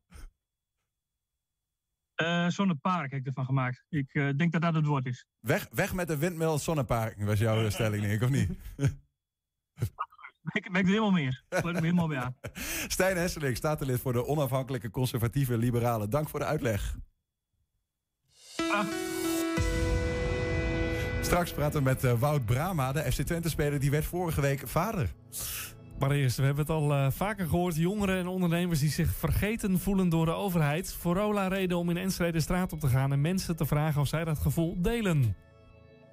Eh Zonnepark heb ik ervan gemaakt. Ik eh, denk dat dat het woord is. Weg, weg met de windmil zonnepark, was jouw stelling, denk ik, of niet? *laughs* Ik ben er helemaal mee eens. Ik helemaal mee aan. *laughs* Stijn Hesseling, statenlid voor de onafhankelijke conservatieve liberalen. Dank voor de uitleg. Straks praten we met eh, Wout Brama, de FC Twente-speler. Die werd vorige week vader. Maar eerst, we hebben het al eh, vaker gehoord. Jongeren en ondernemers die zich vergeten voelen door de overheid. Forola reden om in Enschede de straat op te gaan en mensen te vragen of zij dat gevoel delen.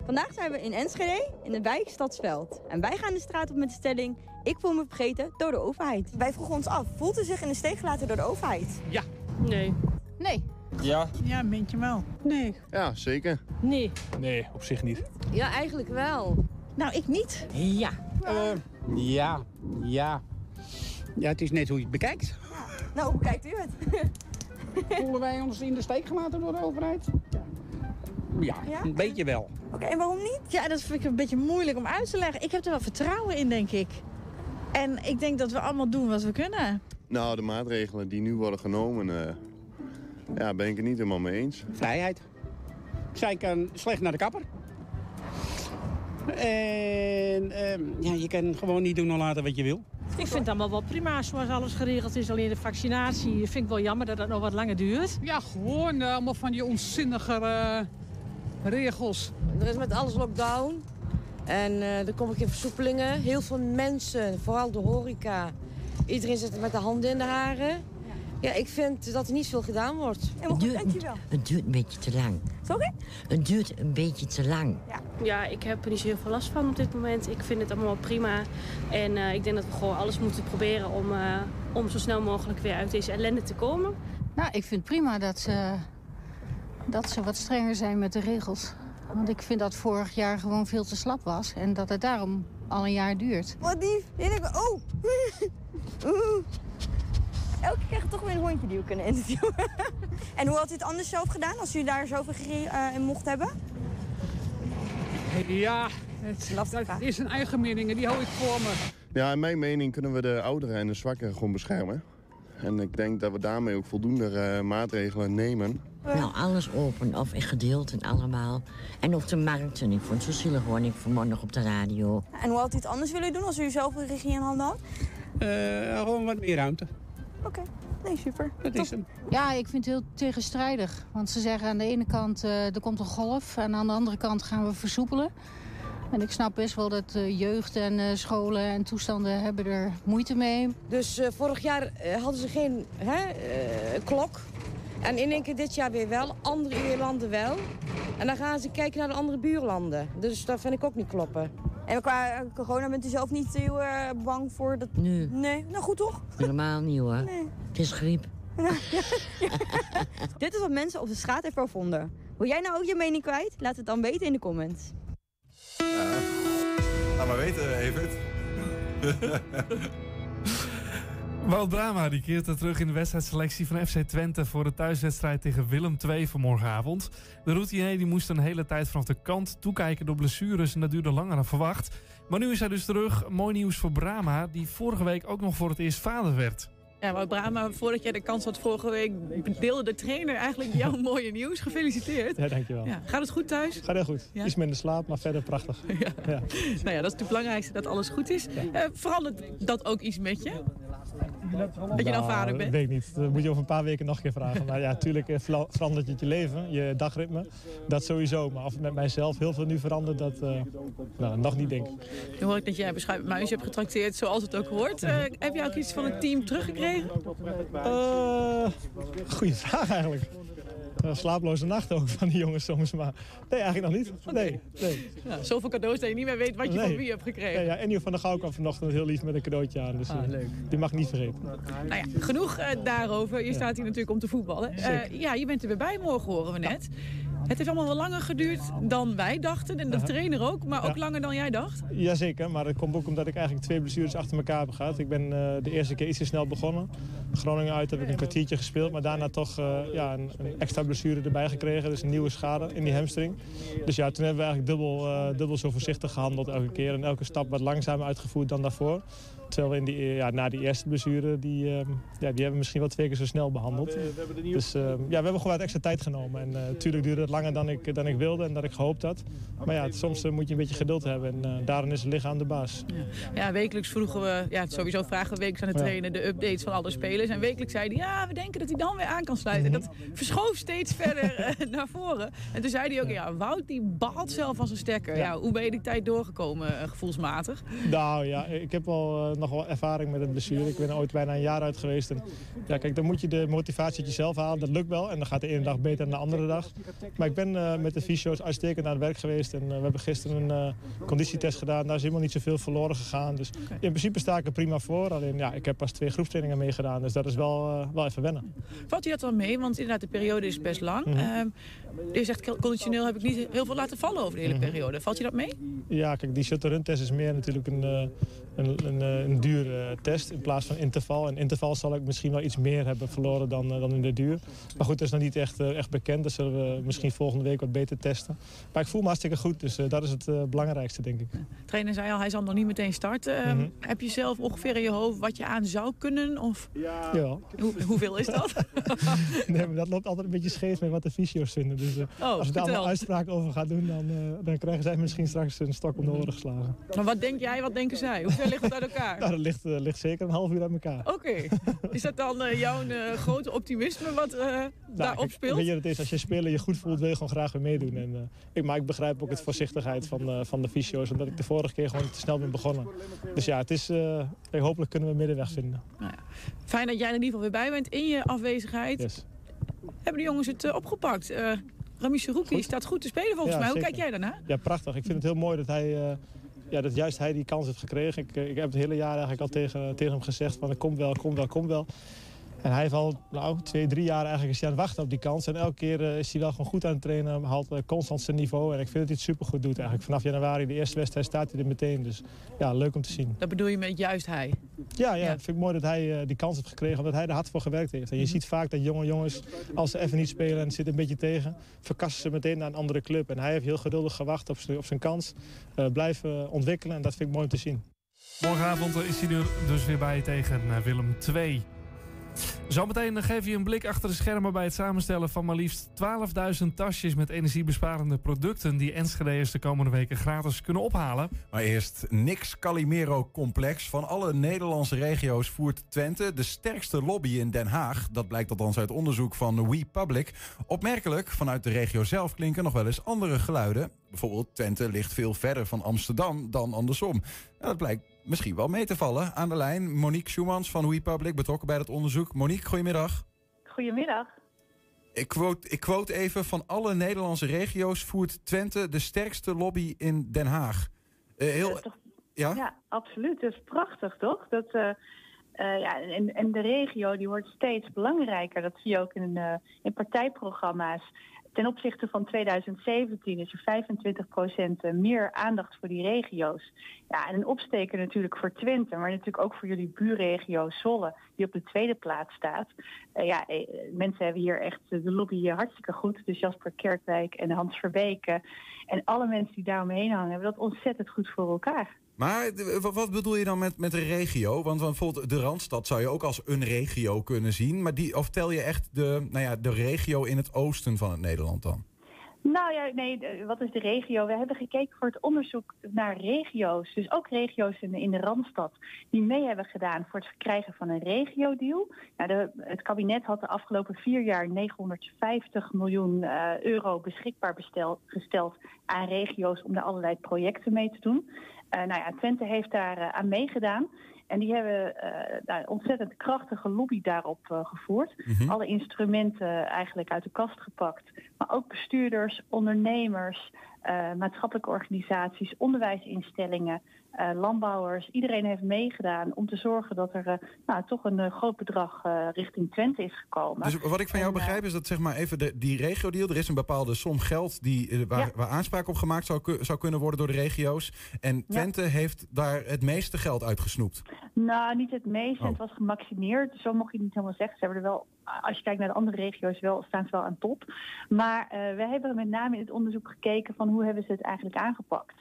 Vandaag zijn we in Enschede, in de wijk Stadsveld. En wij gaan de straat op met de stelling... ik voel me vergeten door de overheid. Wij vroegen ons af, voelt u zich in de steek gelaten door de overheid? Ja. Nee. Nee. Ja. Ja, vind je wel. Nee. Ja, zeker. Nee. Nee, op zich niet. Ja, eigenlijk wel. Nou, ik niet. Ja. Ja, ja. Ja, het is net hoe je het bekijkt. Nou, hoe kijkt u het? *laughs* Voelen wij ons in de steek gelaten door de overheid? Ja, Ja? een beetje wel. Oké, en waarom niet? Ja, dat vind ik een beetje moeilijk om uit te leggen. Ik heb er wel vertrouwen in, denk ik. En ik denk dat we allemaal doen wat we kunnen. Nou, de maatregelen die nu worden genomen, eh, ja, ben ik het niet helemaal mee eens. Vrijheid. Zij kan slecht naar de kapper. En ehm, ja, je kan gewoon niet doen en laten wat je wil. Ik vind het allemaal wel prima zoals alles geregeld is. Alleen de vaccinatie vind ik wel jammer dat dat nog wat langer duurt. Ja, gewoon eh, allemaal van die onzinnige eh, regels. Er is met alles lockdown. En eh, er komen geen versoepelingen. Heel veel mensen, vooral de horeca. Iedereen zit met de handen in de haren. Ja, ik vind dat er niet veel gedaan wordt. Het duurt, Het duurt een beetje te lang. Sorry? Het duurt een beetje te lang. Ja, ik heb er niet zo heel veel last van op dit moment. Ik vind het allemaal wel prima. En eh, ik denk dat we gewoon alles moeten proberen om, eh, om zo snel mogelijk weer uit deze ellende te komen. Nou, ik vind prima dat ze, dat ze wat strenger zijn met de regels. Want ik vind dat vorig jaar gewoon veel te slap was. En dat het daarom al een jaar duurt. Wat lief. Oh. *laughs* Elke keer toch weer een hondje die we kunnen interviewen. *laughs* en hoe had u het anders zelf gedaan als u daar zoveel regie eh, in mocht hebben? Ja, het, dat is een eigen mening en die hou ik voor me. Ja, in mijn mening kunnen we de ouderen en de zwakkeren gewoon beschermen. En ik denk dat we daarmee ook voldoende eh, maatregelen nemen. Nou, alles open of in gedeelten allemaal. En op de markten. Ik vond het zo zielig hoor. Ik vanmorgen nog op de radio. En hoe had u het anders willen doen als u zelf de regie in handen had? Eh, gewoon wat meer ruimte. Oké, nee, super. Dat is hem. Ja, ik vind het heel tegenstrijdig. Want ze zeggen aan de ene kant eh, er komt een golf. En aan de andere kant gaan we versoepelen. En ik snap best wel dat eh, jeugd en eh, scholen en toestanden hebben er moeite mee. Dus eh, vorig jaar hadden ze geen hè, eh, klok. En in één keer dit jaar weer wel. Andere landen wel. En dan gaan ze kijken naar de andere buurlanden. Dus dat vind ik ook niet kloppen. En qua eh, corona bent u zelf niet heel eh, bang voor dat... Nee. Nee, nou goed toch? Helemaal niet hoor. Nee. Het is griep. *laughs* Dit is wat mensen op de straat hebben vonden. Wil jij nou ook je mening kwijt? Laat het dan weten in de comments. Laat maar weten, Evert. *laughs* Wout Brama die keert er terug in de wedstrijdselectie van FC Twente voor de thuiswedstrijd tegen Willem II van morgenavond. De routinier die moest een hele tijd vanaf de kant toekijken door blessures en dat duurde langer dan verwacht. Maar nu is hij dus terug. Mooi nieuws voor Brama, die vorige week ook nog voor het eerst vader werd. Ja, Wout Brama, voordat jij de kans had vorige week, deelde de trainer eigenlijk jouw *laughs* mooie nieuws. Gefeliciteerd. Ja, dankjewel. Ja, gaat het goed thuis? Gaat heel goed. Ja? Iets minder slaap, maar verder prachtig. *laughs* Ja. Nou ja, dat is het belangrijkste, dat alles goed is. Eh, verandert dat ook iets met je? Dat je dan vader Nou, bent? weet ik niet. Dat moet je over een paar weken nog een keer vragen. Maar ja, natuurlijk eh, verandert het je leven, je dagritme. Dat sowieso. Maar of het met mijzelf heel veel nu verandert, dat eh, nou, nog niet denk ik. Nu hoor ik dat jij beschuit muisje hebt getrakteerd, zoals het ook hoort. Heb je ook iets van het team teruggekregen? Eh, goeie vraag eigenlijk. Eh, slaaploze nachten ook van die jongens soms, maar nee, eigenlijk nog niet. Nee, nee. Ja, zoveel cadeaus dat je niet meer weet wat je Nee. van wie hebt gekregen. Nee, ja, Enio van der Gouw kwam vanochtend heel lief met een cadeautje aan. Dus Ah, eh, leuk. die mag niet vergeten. Nou ja, genoeg eh, daarover. Je staat hier natuurlijk om te voetballen. Ja, je bent er weer bij morgen, horen we net. Het heeft allemaal wel langer geduurd dan wij dachten. En de trainer ook, maar ook Ja. langer dan jij dacht. Jazeker, maar dat komt ook omdat ik eigenlijk twee blessures achter elkaar heb gehad. Ik ben eh, de eerste keer iets te snel begonnen. Groningen uit heb ik een kwartiertje gespeeld, maar daarna toch eh, ja, een, een extra blessure erbij gekregen. Dus een nieuwe schade in die hamstring. Dus ja, toen hebben we eigenlijk dubbel, eh, dubbel zo voorzichtig gehandeld elke keer. En elke stap wat langzamer uitgevoerd dan daarvoor. Terwijl we in die, ja, na die eerste blessure, die, eh, ja, die hebben we misschien wel twee keer zo snel behandeld. Dus eh, ja, we hebben gewoon wat extra tijd genomen. En natuurlijk duurde het langer dan ik, dan ik wilde en dat ik gehoopt had. Maar ja, soms eh, moet je een beetje geduld hebben. En eh, daarin is het lichaam de baas. Ja, wekelijks vroegen we, ja, sowieso vragen we wekelijks aan de trainer de updates van alle spelers. En wekelijks zei hij, ja, we denken dat hij dan weer aan kan sluiten. En dat verschoof steeds verder eh, *laughs* naar voren. En toen zei hij ook, ja, Wout die baalt zelf van zijn stekker. Ja. hoe ben je die tijd doorgekomen, eh, gevoelsmatig? Nou ja, ik heb wel nog wel ervaring met een blessure. Ik ben er ooit bijna een jaar uit geweest. En, ja, kijk, dan moet je de motivatie uit jezelf halen. Dat lukt wel. En dan gaat de ene dag beter dan de andere dag. Maar ik ben eh, met de fysio's uitstekend aan het werk geweest. En eh, we hebben gisteren een eh, conditietest gedaan. Daar is helemaal niet zoveel verloren gegaan. Dus in principe sta ik er prima voor. Alleen ja, ik heb pas twee groepstrainingen meegedaan. Dus dat is wel, wel even wennen. Valt je dat dan mee? Want inderdaad, de periode is best lang. Mhm. Ehm, je zegt, conditioneel heb ik niet heel veel laten vallen over de hele Mhm. periode. Valt je dat mee? Ja, kijk, die shuttle-run test is meer natuurlijk een, een, een, een dure test in plaats van interval. En interval zal ik misschien wel iets meer hebben verloren dan, eh, dan in de duur. Maar goed, dat is nog niet echt, eh, echt bekend. Dat zullen we misschien volgende week wat beter testen. Maar ik voel me hartstikke goed, dus eh, dat is het eh, belangrijkste, denk ik. De trainer zei al, hij zal nog niet meteen starten. Ehm, Mhm. Heb je zelf ongeveer in je hoofd wat je aan zou kunnen? Of Ja. Hoe, hoeveel is dat? *laughs* nee, maar dat loopt altijd een beetje scheef met wat de fysio's vinden. Dus eh, als ik daar allemaal uitspraken over ga doen, dan, eh, dan krijgen zij misschien straks een stok om de oren geslagen. maar wat denk jij, wat denken zij? Hoe ver ligt het uit elkaar? *laughs* Nou, dat ligt, eh, ligt zeker een half uur uit elkaar. Oké. Is dat dan eh, jouw eh, grote optimisme wat Nou, daarop speelt? Weet je het is? Als je speler je goed voelt, wil je gewoon graag weer meedoen. En, ik, maar ik begrijp ook het voorzichtigheid van, van de fysio's. Omdat ik de vorige keer gewoon te snel ben begonnen. Dus ja, het is, hopelijk kunnen we een middenweg vinden. Fijn dat jij er in ieder geval weer bij bent in je afwezigheid. Yes. Hebben de jongens het opgepakt? Rami Serouki staat goed te spelen volgens Ja, mij. Hoe zeker. kijk jij daarnaar? Ja, prachtig. Ik vind het heel mooi dat hij... ja, dat juist hij die kans heeft gekregen. Ik, eh, ik heb het hele jaar eigenlijk al tegen, tegen hem gezegd van kom wel, kom wel, kom wel. En hij heeft al nou, twee, drie jaar eigenlijk is hij aan het wachten op die kans. En elke keer eh, is hij wel gewoon goed aan het trainen. Haalt eh, constant zijn niveau. En ik vind dat hij het supergoed doet eigenlijk. Vanaf januari, de eerste wedstrijd, staat hij er meteen. Dus ja, leuk om te zien. Dat bedoel je met juist hij? Ja, ja, vind ik mooi dat hij eh, die kans heeft gekregen. Omdat hij er hard voor gewerkt heeft. En je ziet vaak dat jonge jongens, als ze even niet spelen en het zit een beetje tegen... verkassen ze meteen naar een andere club. En hij heeft heel geduldig gewacht op zijn, op zijn kans. eh, blijven ontwikkelen en dat vind ik mooi om te zien. Morgenavond is hij er dus weer bij tegen Willem II. Zometeen geef je een blik achter de schermen bij het samenstellen van maar liefst 12.000 tasjes met energiebesparende producten die Enschede'ers de komende weken gratis kunnen ophalen. Maar eerst Nix Calimero Complex. Van alle Nederlandse regio's voert Twente de sterkste lobby in Den Haag. Dat blijkt althans uit onderzoek van We Public. Opmerkelijk, vanuit de regio zelf klinken nog wel eens andere geluiden. Bijvoorbeeld Twente ligt veel verder van Amsterdam dan andersom. Nou, dat blijkt misschien wel mee te vallen. Aan de lijn Monique Schumans van We Public, betrokken bij dat onderzoek. Monique, goedemiddag. Goedemiddag. Ik quote, ik quote even, van alle Nederlandse regio's voert Twente de sterkste lobby in Den Haag. Eh, heel, Dat toch- ja? ja, absoluut. Dat is prachtig, toch? Dat, eh, eh, ja, en, en de regio die wordt steeds belangrijker. Dat zie je ook in, in partijprogramma's. Ten opzichte van 2017 is er 25% meer aandacht voor die regio's. Ja, en een opsteker natuurlijk voor Twente, maar natuurlijk ook voor jullie buurregio Zolle, die op de tweede plaats staat. Eh, ja, eh, mensen hebben hier echt de lobby eh, hartstikke goed. Dus Jasper Kerkwijk en Hans Verbeke en alle mensen die daaromheen hangen, hebben dat ontzettend goed voor elkaar. Maar wa- wat bedoel je dan met, met een regio? Want, want bijvoorbeeld de Randstad zou je ook als een regio kunnen zien. Maar die, of tel je echt de, nou ja, de regio in het oosten van het Nederland dan? Nou ja, nee, wat is de regio? We hebben gekeken voor het onderzoek naar regio's. Dus ook regio's in de, in de Randstad die mee hebben gedaan voor het verkrijgen van een regiodeal. Nou, de, het kabinet had de afgelopen vier jaar 950 miljoen eh, euro beschikbaar gesteld aan regio's om daar allerlei projecten mee te doen. Eh, nou ja, Twente heeft daar eh, aan meegedaan. En die hebben eh nou, ontzettend krachtige lobby daarop eh, gevoerd. Mhm. Alle instrumenten eigenlijk uit de kast gepakt. Maar ook bestuurders, ondernemers, eh, maatschappelijke organisaties, onderwijsinstellingen, eh, landbouwers. Iedereen heeft meegedaan om te zorgen dat er eh, nou, toch een groot bedrag richting Twente is gekomen. Dus wat ik van jou En, begrijp is dat zeg maar even de, die regio-deal... er is een bepaalde som geld die, waar, Ja. waar aanspraak op gemaakt zou, zou kunnen worden door de regio's. En Twente heeft daar het meeste geld uitgesnoept. Nou, niet het meeste. Oh. Het was gemaximeerd. Zo mocht je niet helemaal zeggen. Ze hebben er wel, als je kijkt naar de andere regio's, wel, staan ze wel aan top. Maar eh we hebben met name in het onderzoek gekeken van hoe hebben ze het eigenlijk aangepakt.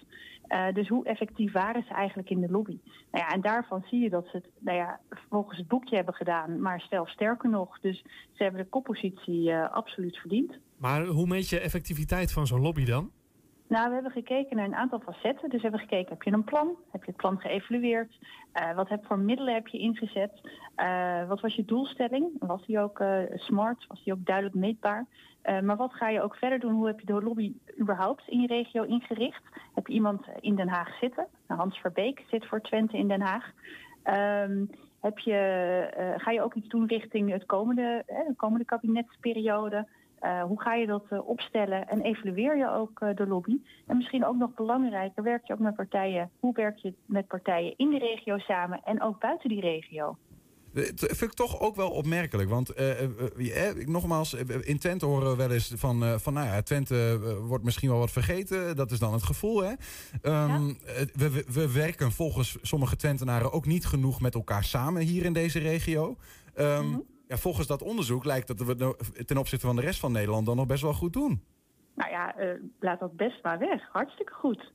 Eh, dus hoe effectief waren ze eigenlijk in de lobby? Nou ja, en daarvan zie je dat ze het nou ja, volgens het boekje hebben gedaan, maar zelfs sterker nog. Dus ze hebben de koppositie eh, absoluut verdiend. Maar hoe meet je effectiviteit van zo'n lobby dan? Nou, we hebben gekeken naar een aantal facetten. Dus we hebben gekeken, heb je een plan? Heb je het plan geëvalueerd? Eh, wat heb voor middelen heb je ingezet? Eh, wat was je doelstelling? Was die ook eh, smart? Was die ook duidelijk meetbaar? Maar wat ga je ook verder doen? Hoe heb je de lobby überhaupt in je regio ingericht? Heb je iemand in Den Haag zitten? Nou, Hans Verbeek zit voor Twente in Den Haag. Ehm, heb je, ga je ook iets doen richting het komende, hè, de komende kabinetsperiode? Eh, hoe ga je dat eh, opstellen en evalueer je ook eh, de lobby? En misschien ook nog belangrijker, werk je ook met partijen? Hoe werk je met partijen in de regio samen en ook buiten die regio? Dat vind ik toch ook wel opmerkelijk. Want eh, nogmaals, in Twente horen we wel eens van, van nou ja, Twente wordt misschien wel wat vergeten. Dat is dan het gevoel. Hè? Ehm, eh, we, we, we werken volgens sommige Twentenaren ook niet genoeg met elkaar samen hier in deze regio. Ehm, volgens dat onderzoek lijkt dat we ten opzichte van de rest van Nederland dan nog best wel goed doen. Nou ja, eh, laat dat best maar weg. Hartstikke goed.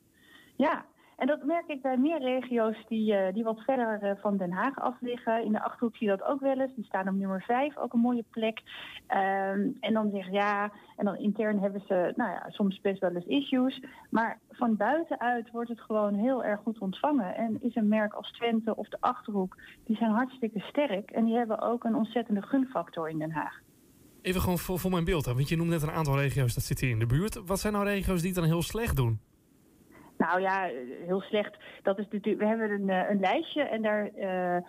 Ja, en dat merk ik bij meer regio's die, eh, die wat verder eh, van Den Haag af liggen. In de Achterhoek zie je dat ook wel eens. Die staan op nummer 5, ook een mooie plek. Ehm, en dan zeggen ja, en dan intern hebben ze nou ja, soms best wel eens issues. Maar van buitenuit wordt het gewoon heel erg goed ontvangen. En is een merk als Twente of de Achterhoek, die zijn hartstikke sterk. En die hebben ook een ontzettende gunfactor in Den Haag. Even gewoon voor, voor mijn beeld. Want je noemt net een aantal regio's dat zit hier in de buurt. Wat zijn nou regio's die het dan heel slecht doen? Nou ja, heel slecht. Dat is natuurlijk, we hebben een, eh, een lijstje en daar eh,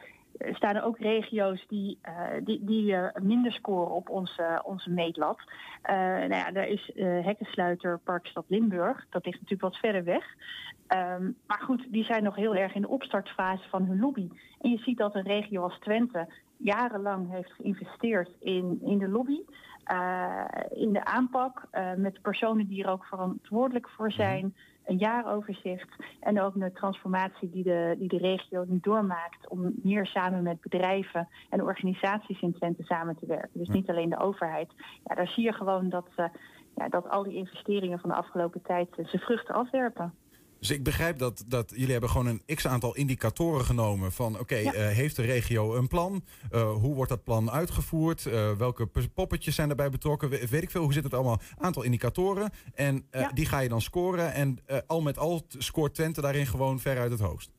staan er ook regio's die, eh, die, die minder scoren op onze, onze meetlat. Nou ja, daar is Hekkensluiter Parkstad Limburg. Dat ligt natuurlijk wat verder weg. Ehm, maar goed, die zijn nog heel erg in de opstartfase van hun lobby. En je ziet dat een regio als Twente jarenlang heeft geïnvesteerd in, in de lobby. in de aanpak met personen die er ook verantwoordelijk voor zijn. Een jaaroverzicht en ook de transformatie die de, die de regio nu doormaakt om meer samen met bedrijven en organisaties in Twente samen te werken. Dus niet alleen de overheid. Ja, daar zie je gewoon dat, eh, ja, dat al die investeringen van de afgelopen tijd zijn vruchten afwerpen. Dus ik begrijp dat, dat jullie hebben gewoon een x-aantal indicatoren genomen van... oké, eh, heeft de regio een plan? Eh, hoe wordt dat plan uitgevoerd? Eh, welke poppetjes zijn erbij betrokken? We- Weet ik veel, hoe zit het allemaal? Aantal indicatoren. En die ga je dan scoren. En al met al scoort Twente daarin gewoon ver uit het hoogst.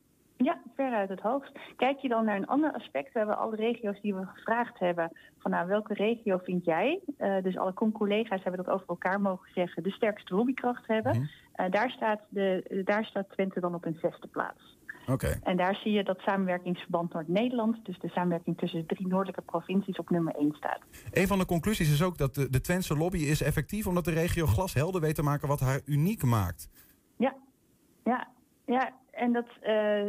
Veruit het hoogst. Kijk je dan naar een ander aspect, we hebben alle regio's die we gevraagd hebben, van nou, welke regio vind jij? Eh, dus alle con-collega's hebben dat over elkaar mogen zeggen, de sterkste lobbykracht hebben. Eh, daar, staat de, daar staat Twente dan op een zesde plaats. Oké. En daar zie je dat samenwerkingsverband Noord-Nederland, dus de samenwerking tussen de drie noordelijke provincies, op nummer 1 staat. Een van de conclusies is ook dat de, de Twentse lobby is effectief... omdat de regio glashelder weet te maken wat haar uniek maakt. Ja, ja, ja. En dat, eh,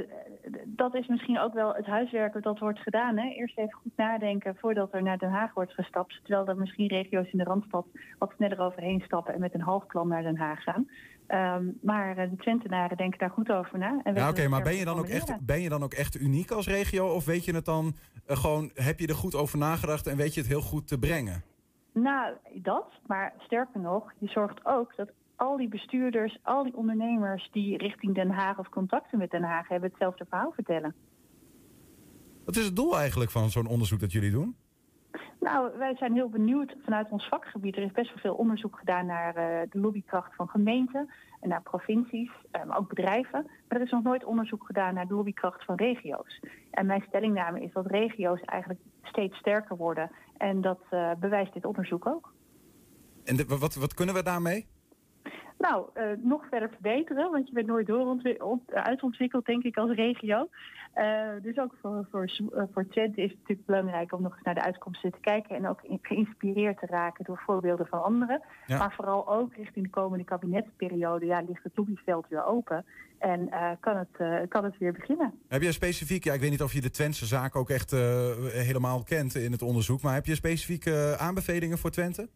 dat is misschien ook wel het huiswerk dat wordt gedaan. Hè? Eerst even goed nadenken voordat er naar Den Haag wordt gestapt. Terwijl er misschien regio's in de Randstad wat sneller overheen stappen en met een half plan naar Den Haag gaan. Ehm, maar eh, de Twentenaren denken daar goed over na. En Ja, oké, maar ben je, dan ook echt, ben je dan ook echt uniek als regio? Of weet je het dan eh, gewoon, heb je er goed over nagedacht en weet je het heel goed te brengen? Nou, dat. Maar sterker nog, je zorgt ook dat al die bestuurders, al die ondernemers die richting Den Haag of contacten met Den Haag hebben, hetzelfde verhaal vertellen. Wat is het doel eigenlijk van zo'n onderzoek dat jullie doen? Nou, wij zijn heel benieuwd vanuit ons vakgebied. Er is best wel veel onderzoek gedaan naar eh, de lobbykracht van gemeenten en naar provincies, maar ook bedrijven. Maar er is nog nooit onderzoek gedaan naar de lobbykracht van regio's. En mijn stellingname is dat regio's eigenlijk steeds sterker worden. En dat eh, bewijst dit onderzoek ook. En de- wat, wat kunnen we daarmee? Nou, eh, nog verder verbeteren, want je bent nooit uitontwikkeld, denk ik, als regio. Eh, dus ook voor, voor, eh, voor Twente is het natuurlijk belangrijk om nog eens naar de uitkomsten te kijken en ook geïnspireerd te raken door voorbeelden van anderen. Ja. Maar vooral ook richting de komende kabinetsperiode ja, ligt het lobbyveld weer open en kan, het, kan het weer beginnen. Heb je specifiek, ja, ik weet niet of je de Twentse zaak ook echt helemaal kent in het onderzoek, maar heb je specifieke aanbevelingen voor Twente?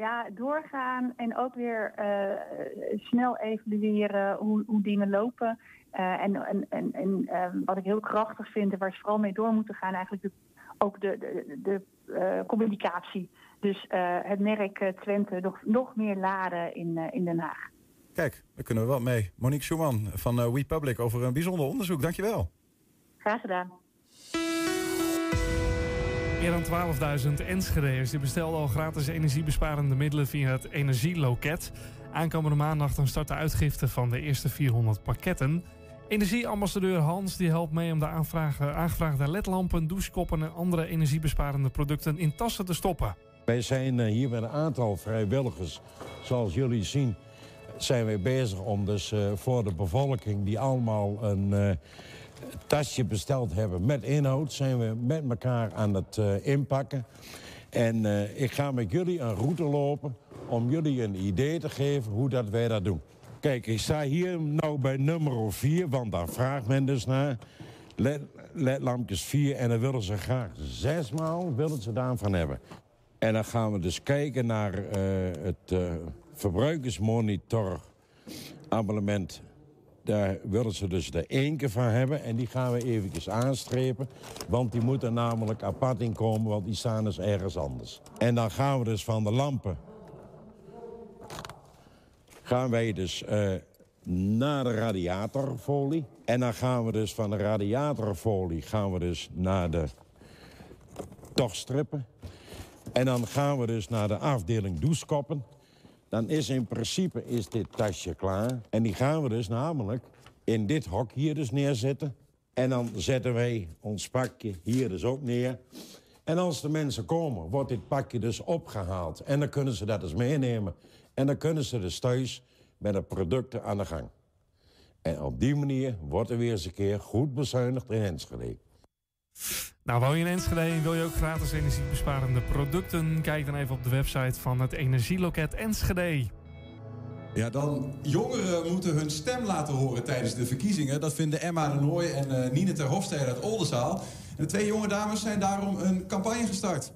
Ja, doorgaan en ook weer eh, snel evalueren hoe, hoe dingen lopen. Eh, en en, en, en eh, wat ik heel krachtig vind en waar ze vooral mee door moeten gaan, eigenlijk de, ook de, de, de communicatie. Dus het merk Twente nog, nog meer laden in, in Den Haag. Kijk, daar kunnen we wel mee. Monique Schumann van eh, We Public over een bijzonder onderzoek. Dankjewel. Graag gedaan. Meer dan 12.000 Enschede'ers die bestelden al gratis energiebesparende middelen via het energieloket. Aankomende maandag dan start de uitgifte van de eerste 400 pakketten. Energieambassadeur Hans die helpt mee om de aangevraagde ledlampen, douchekoppen en andere energiebesparende producten in tassen te stoppen. Wij zijn eh, hier met een aantal vrijwilligers. Zoals jullie zien zijn wij bezig om dus eh, voor de bevolking die allemaal een eh, tasje besteld hebben met inhoud... zijn we met elkaar aan het eh, inpakken. En eh, ik ga met jullie een route lopen om jullie een idee te geven hoe dat wij dat doen. Kijk, ik sta hier nou bij nummer 4, want daar vraagt men dus naar. LED, ledlampjes 4 en dan willen ze graag zesmaal willen ze daarvan hebben. En dan gaan we dus kijken naar eh, het verbruikersmonitor abonnement. Daar willen ze dus één keer van hebben en die gaan we eventjes aanstrepen. Want die moeten namelijk apart inkomen, want die staan dus ergens anders. En dan gaan we dus van de lampen... gaan wij dus eh, naar de radiatorfolie. En dan gaan we dus van de radiatorfolie gaan we dus naar de tochtstrippen. En dan gaan we dus naar de afdeling douchekoppen. Dan is in principe is dit tasje klaar. En die gaan we dus namelijk in dit hok hier dus neerzetten. En dan zetten wij ons pakje hier dus ook neer. En als de mensen komen, wordt dit pakje dus opgehaald. En dan kunnen ze dat dus meenemen. En dan kunnen ze dus thuis met de producten aan de gang. En op die manier wordt er weer eens een keer goed bezuinigd in Enschede. Nou, woon je in Enschede en wil je ook gratis energiebesparende producten? Kijk dan even op de website van het Energieloket Enschede. Ja, dan jongeren moeten hun stem laten horen tijdens de verkiezingen. Dat vinden Emma de Nooy en eh Nine ter Hofstede uit Oldenzaal. En de twee jonge dames zijn daarom een campagne gestart.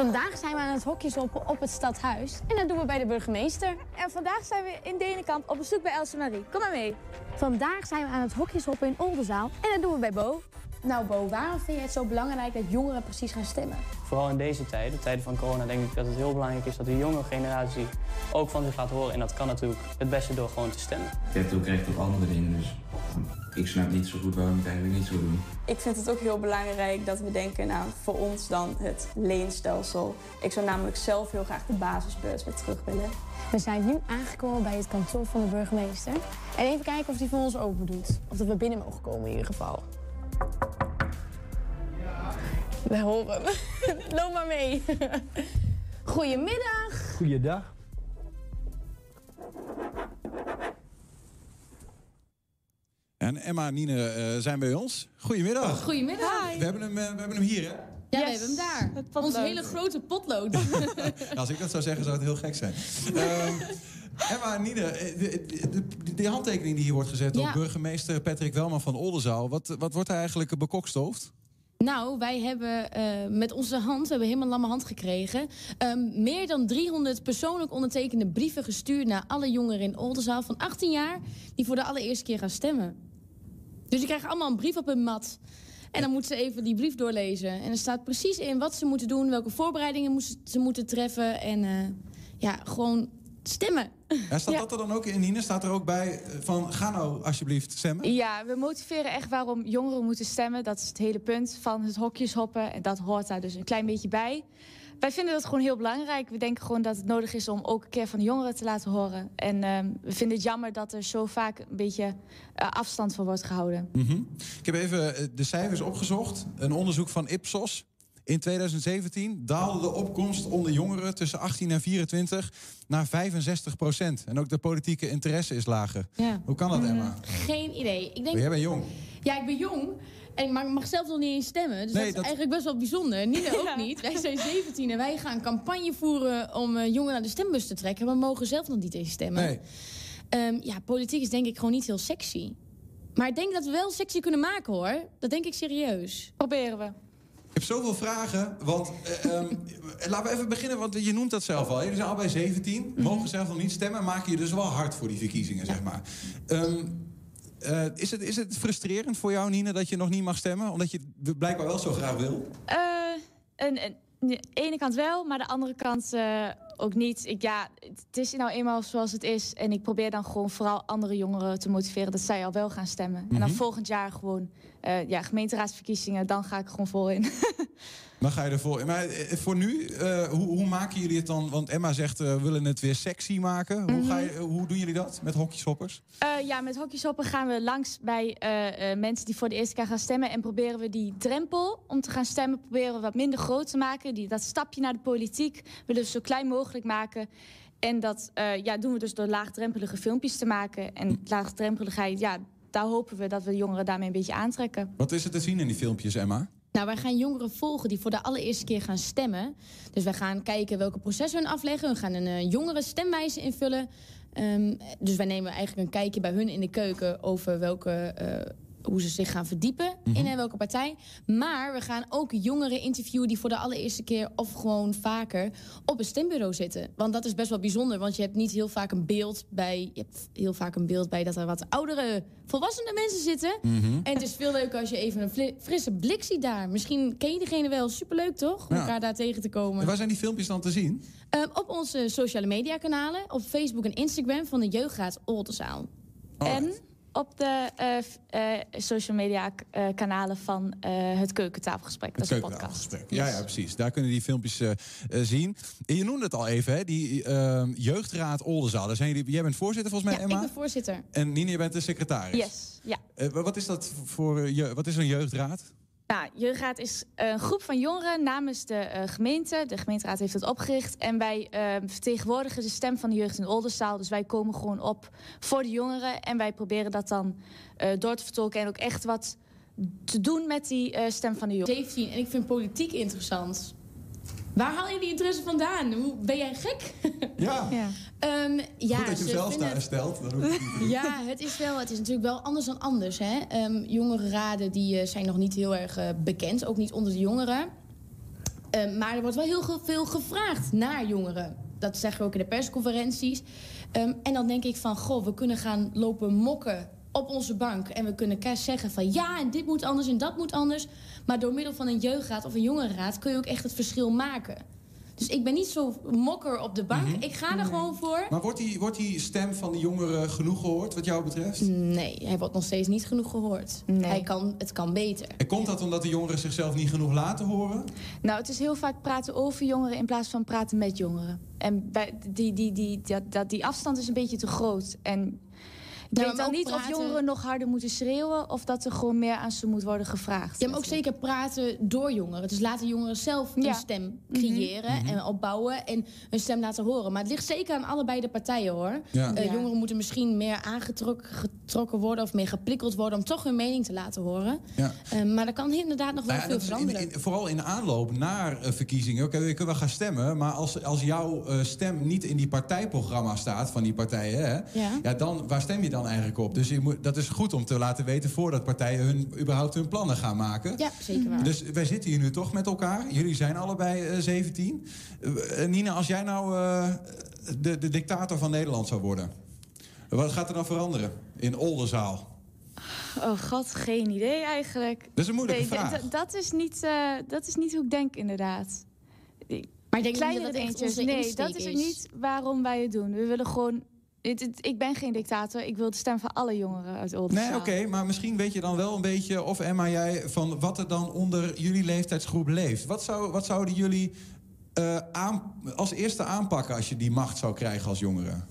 Vandaag zijn we aan het hokjes op, op het stadhuis. En dat doen we bij de burgemeester. En vandaag zijn we in Denenkamp op bezoek bij Else Marie. Kom maar mee. Vandaag zijn we aan het hokjeshoppen in Oldenzaal. En dat doen we bij Bo. Nou Bo, waarom vind je het zo belangrijk dat jongeren precies gaan stemmen? Vooral in deze tijden, tijden van corona, denk ik dat het heel belangrijk is dat de jonge generatie ook van zich laat horen. En dat kan natuurlijk het beste door gewoon te stemmen. Je hebt ook recht op andere dingen, dus ik snap niet zo goed waarom ik het eigenlijk niet zou doen. Ik vind het ook heel belangrijk dat we denken, nou, voor ons dan het leenstelsel. Ik zou namelijk zelf heel graag de basisbeurs weer terug willen. We zijn nu aangekomen bij het kantoor van de burgemeester. En even kijken of die voor ons open doet. Of dat we binnen mogen komen in ieder geval. We horen hem. *laughs* Loop maar mee. *laughs* Goedemiddag. Goeiedag. En Emma en Nine eh, zijn bij ons. Goedemiddag. Goedemiddag. We hebben hem, eh, we hebben hem hier, hè? Ja, we hebben hem daar. Ons hele grote potlood. *laughs* Als ik dat zou zeggen, zou het heel gek zijn. Ehm, Emma en Nine, eh, de, de, de, de handtekening die hier wordt gezet door burgemeester Patrick Welman van Oldenzaal. Wat, wat wordt er eigenlijk bekokstoofd? Nou, wij hebben eh, met onze hand, we hebben helemaal lamme hand gekregen... ehm, meer dan 300 persoonlijk ondertekende brieven gestuurd... naar alle jongeren in Oldenzaal van 18 jaar... die voor de allereerste keer gaan stemmen. Dus die krijgen allemaal een brief op hun mat. En dan moeten ze even die brief doorlezen. En er staat precies in wat ze moeten doen... welke voorbereidingen ze moeten treffen. En eh, ja, gewoon stemmen. Ja, staat dat er dan ook in, Nine? Staat er ook bij eh, van ga nou alsjeblieft stemmen? Ja, we motiveren echt waarom jongeren moeten stemmen. Dat is het hele punt van het hokjeshoppen. En dat hoort daar dus een klein beetje bij. Wij vinden dat gewoon heel belangrijk. We denken gewoon dat het nodig is om ook een keer van de jongeren te laten horen. En ehm, we vinden het jammer dat er zo vaak een beetje eh, afstand van wordt gehouden. Mhm. Ik heb even eh, de cijfers opgezocht. Een onderzoek van Ipsos. In 2017 daalde de opkomst onder jongeren tussen 18 en 24 naar 65 procent. En ook de politieke interesse is lager. Ja. Hoe kan dat, Emma? Mm, Geen idee. Ik denk, Maar jij bent jong. Ja, ik ben jong. En maar ik mag zelf nog niet eens stemmen. Dus Nee, dat is dat- eigenlijk best wel bijzonder. Nina *laughs* ook niet. Wij zijn 17 en wij gaan campagne voeren om eh, jongeren naar de stembus te trekken. Maar we mogen zelf nog niet eens stemmen. Nee. Ehm, ja, politiek is denk ik gewoon niet heel sexy. Maar ik denk dat we wel sexy kunnen maken hoor. Dat denk ik serieus. Proberen we. Ik heb zoveel vragen, want eh, ehm, *laughs* laten we even beginnen, want je noemt dat zelf al. Jullie zijn al bij 17, mogen zelf nog niet stemmen, maken je dus wel hard voor die verkiezingen, zeg maar. Ehm, eh, is, het, is het frustrerend voor jou, Nina, dat je nog niet mag stemmen? Omdat je het blijkbaar wel zo graag wil? Eh, en, en, de ene kant wel, maar de andere kant ook niet. Ik, ja, het is nou eenmaal zoals het is. En ik probeer dan gewoon vooral andere jongeren te motiveren... dat zij al wel gaan stemmen. En dan Mhm. volgend jaar gewoon eh, ja, gemeenteraadsverkiezingen... dan ga ik er gewoon vol in. *laughs* Dan ga je ervoor. Maar eh, voor nu, eh, hoe, hoe maken jullie het dan? Want Emma zegt, we willen het weer sexy maken. Hoe, ga je, hoe doen jullie dat met hokjeshoppers? Ja, met hokjeshoppen gaan we langs bij mensen die voor de eerste keer gaan stemmen. En proberen we die drempel om te gaan stemmen, proberen we wat minder groot te maken. Die, dat stapje naar de politiek willen we zo klein mogelijk maken. En dat ja, doen we dus door laagdrempelige filmpjes te maken. En laagdrempeligheid, ja, daar hopen we dat we de jongeren daarmee een beetje aantrekken. Wat is er te zien in die filmpjes, Emma? Nou, wij gaan jongeren volgen die voor de allereerste keer gaan stemmen. Dus wij gaan kijken welke processen hun afleggen. We gaan een eh, jongere stemwijze invullen. Ehm, dus wij nemen eigenlijk een kijkje bij hun in de keuken over welke, eh, hoe ze zich gaan verdiepen in eh, welke partij. Maar we gaan ook jongeren interviewen die voor de allereerste keer of gewoon vaker op een stembureau zitten. Want dat is best wel bijzonder, want je hebt niet heel vaak een beeld bij. Je hebt heel vaak een beeld bij dat er wat oudere, volwassene mensen zitten. En het is veel leuker als je even een frisse blik ziet daar. Misschien ken je degene wel. Superleuk toch? Om Ja. elkaar daar tegen te komen. En waar zijn die filmpjes dan te zien? Ehm, op onze sociale media kanalen. Op Facebook en Instagram van de Jeugdraad Oldenzaal. En op de eh, eh, social media eh, kanalen van het keukentafelgesprek. Dat is een podcast. Ja, ja, precies. Daar kunnen die filmpjes zien. En je noemde het al even, hè? die eh, jeugdraad Oldenzaal. Daar zijn jullie, jij bent voorzitter volgens mij, Ja, ik Emma. ben voorzitter. En Nina, je bent de secretaris. Yes, ja. Wat is dat voor je, wat is een jeugdraad? Nou, Jeugdraad is een groep van jongeren namens de eh, gemeente. De gemeenteraad heeft het opgericht. En wij eh, vertegenwoordigen de stem van de jeugd in Oldenzaal. Dus wij komen gewoon op voor de jongeren. En wij proberen dat dan eh, door te vertolken. En ook echt wat te doen met die eh, stem van de jongeren. 17 en ik vind politiek interessant. Waar haal je die interesse vandaan? Hoe, ben jij gek? *laughs* Ja. Ehm, ja, Goed dat je hem zelf sta- stelt. *laughs* Ja, het is, wel, het is natuurlijk wel anders dan anders. Hè? Ehm, jongerenraden die, eh, zijn nog niet heel erg eh, bekend, ook niet onder de jongeren. Ehm, maar er wordt wel heel ge- veel gevraagd naar jongeren. Dat zeggen we ook in de persconferenties. Ehm, en dan denk ik van, goh, we kunnen gaan lopen mokken op onze bank. En we kunnen zeggen van, ja, en dit moet anders en dat moet anders. Maar door middel van een jeugdraad of een jongerenraad... kun je ook echt het verschil maken. Dus ik ben niet zo mokker op de bank. Ik ga er gewoon voor. Maar wordt die, wordt die stem van de jongeren genoeg gehoord, wat jou betreft? Nee, hij wordt nog steeds niet genoeg gehoord. Hij kan, het kan beter. En komt dat omdat de jongeren zichzelf niet genoeg laten horen? Nou, het is heel vaak praten over jongeren in plaats van praten met jongeren. En bij, die, die, die, dat, dat, die afstand is een beetje te groot. En Ja, weet dan niet of jongeren nog harder moeten schreeuwen... of dat er gewoon meer aan ze moet worden gevraagd. Ja, maar ook zeker praten door jongeren. Dus laten jongeren zelf een Ja. stem creëren Mhm. en opbouwen en hun stem laten horen. Maar het ligt zeker aan allebei de partijen hoor. Ja. Eh, Ja. Jongeren moeten misschien meer aangetrokken getrokken worden of meer geprikkeld worden om toch hun mening te laten horen. Ja. Eh, maar er kan inderdaad nog wel Nou ja, veel in, veranderen. in- vooral in de aanloop naar eh, verkiezingen. Oké, we kunnen gaan stemmen. Maar als, als jouw eh, stem niet in die partijprogramma staat van die partijen... Hè, Ja. ja, dan, waar stem je dan eigenlijk op? Dus je moet, dat is goed om te laten weten... voordat partijen hun, überhaupt hun plannen gaan maken. Ja, zeker waar. Dus wij zitten hier nu toch met elkaar. Jullie zijn allebei eh, 17. Eh, Nina, als jij nou eh, de, de dictator van Nederland zou worden... wat gaat er dan veranderen in Oldenzaal? Oh god, geen idee eigenlijk. Dat is een moeilijke Nee, d- vraag. d- Dat is, niet, eh, dat is niet hoe ik denk, inderdaad. Maar ik denk Kleinere dat onze Nee, dat is, is. niet waarom wij het doen. We willen gewoon... het- het- ik ben geen dictator. Ik wil de stem van alle jongeren uit Oldenzaal. Nee, oké, maar misschien weet je dan wel een beetje, of Emma, jij, van wat er dan onder jullie leeftijdsgroep leeft. Wat, zou, wat zouden jullie eh, aan, als eerste aanpakken als je die macht zou krijgen als jongeren?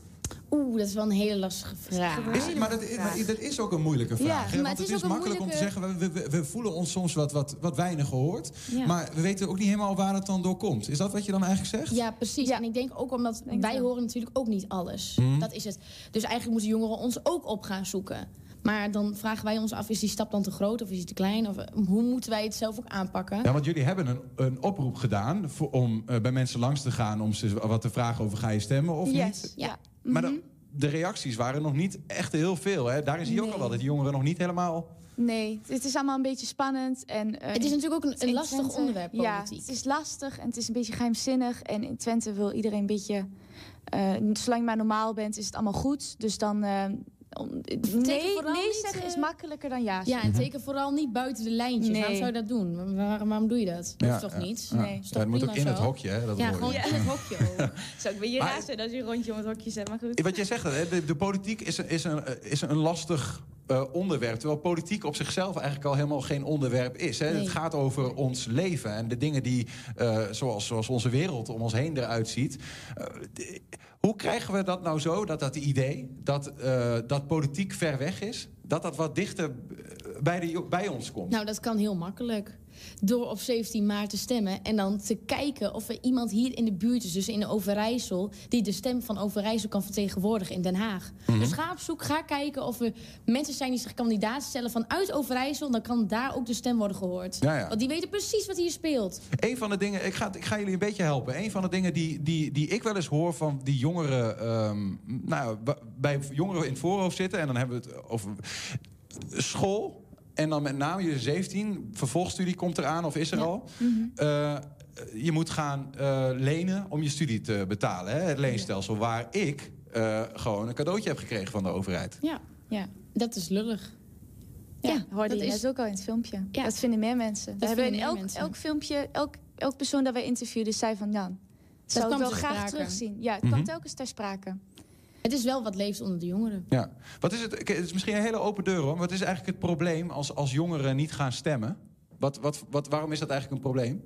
Oeh, dat is wel een hele lastige vraag. Is, maar dat, is- maar dat is ook een moeilijke vraag. Ja, hè? maar Want het het is is, ook een makkelijk om te moeilijke- zeggen, we, we, we voelen ons soms wat, wat, wat weinig gehoord. Ja. Maar we weten ook niet helemaal waar het dan door komt. Is dat wat je dan eigenlijk zegt? Ja, precies. En ik denk ook omdat wij horen natuurlijk ook niet alles. Mhm. Dat is het. Dus eigenlijk moeten jongeren ons ook op gaan zoeken. Maar dan vragen wij ons af, is die stap dan te groot of is die te klein? Of eh, hoe moeten wij het zelf ook aanpakken? Ja, want jullie hebben een, een oproep gedaan voor, om eh, bij mensen langs te gaan... om ze wat te vragen over ga je stemmen of Yes, niet? ja. Maar de, de reacties waren nog niet echt heel veel. Hè? Daarin zie je ook al wel dat die jongeren nog niet helemaal... Nee, het is allemaal een beetje spannend. En, eh, Het is natuurlijk ook een- lastig Twente- onderwerp, Ja, politiek. het is lastig en het is een beetje geheimzinnig. En in Twente wil iedereen een beetje... eh, zolang je maar normaal bent, is het allemaal goed. Dus dan... om- nee, vooral nee niet, zeggen eh, is makkelijker dan ja Ja, zeggen. en teken vooral niet buiten de lijntjes. Nee. Waarom zou je dat doen? Waar- Waarom, waarom doe je dat? Dat Ja, is toch ja, niet? ja. Nee. Is Ja, toch het moet ook in het hokje, hè, dat ja, gewoon je. in het hokje ook. *laughs* Zou Maar- raar zijn als je een rondje om het hokje zet, maar goed. Wat jij zegt, hè, de, de politiek is, een- is, een, eh, is een lastig eh, onderwerp. Terwijl politiek op zichzelf eigenlijk al helemaal geen onderwerp is. Hè. Nee. Het gaat over ons leven en de dingen die, eh, zoals, zoals onze wereld om ons heen eruit ziet. Eh, de- hoe krijgen we dat nou zo, dat dat idee, dat, dat politiek ver weg is... dat dat wat dichter bij, de, bij ons komt? Nou, dat kan heel makkelijk. Door op 17 maart te stemmen en dan te kijken of er iemand hier in de buurt is, dus in Overijssel, die de stem van Overijssel kan vertegenwoordigen in Den Haag. Mhm. Dus ga op zoek, ga kijken of er mensen zijn die zich kandidaat stellen vanuit Overijssel, dan kan daar ook de stem worden gehoord. Ja, ja. Want die weten precies wat hier speelt. Een van de dingen, ik ga, ik ga jullie een beetje helpen. Een van de dingen die, die, die ik wel eens hoor van die jongeren, ehm, nou, bij jongeren in het voorhoofd zitten, en dan hebben we het over school. En dan met name je 17, vervolgstudie komt eraan of is er al. Eh, je moet gaan eh, lenen om je studie te betalen. Hè? Het leenstelsel waar ik eh, gewoon een cadeautje heb gekregen van de overheid. Ja, ja. dat is lullig. Ja, hoorde dat je is- net ook al in het filmpje. Ja. Dat vinden meer mensen. We Dat hebben in vinden meer elk, mensen. elk filmpje, elk, elk persoon dat wij interviewden, zei van... Ja, zou ik wel graag sprake. terugzien. Ja, het Mhm. kwam telkens ter sprake. Het is wel wat leeft onder de jongeren. Ja. Wat is het? Het is misschien een hele open deur hoor. Maar wat is eigenlijk het probleem als, als jongeren niet gaan stemmen? Wat, wat, wat, waarom is dat eigenlijk een probleem?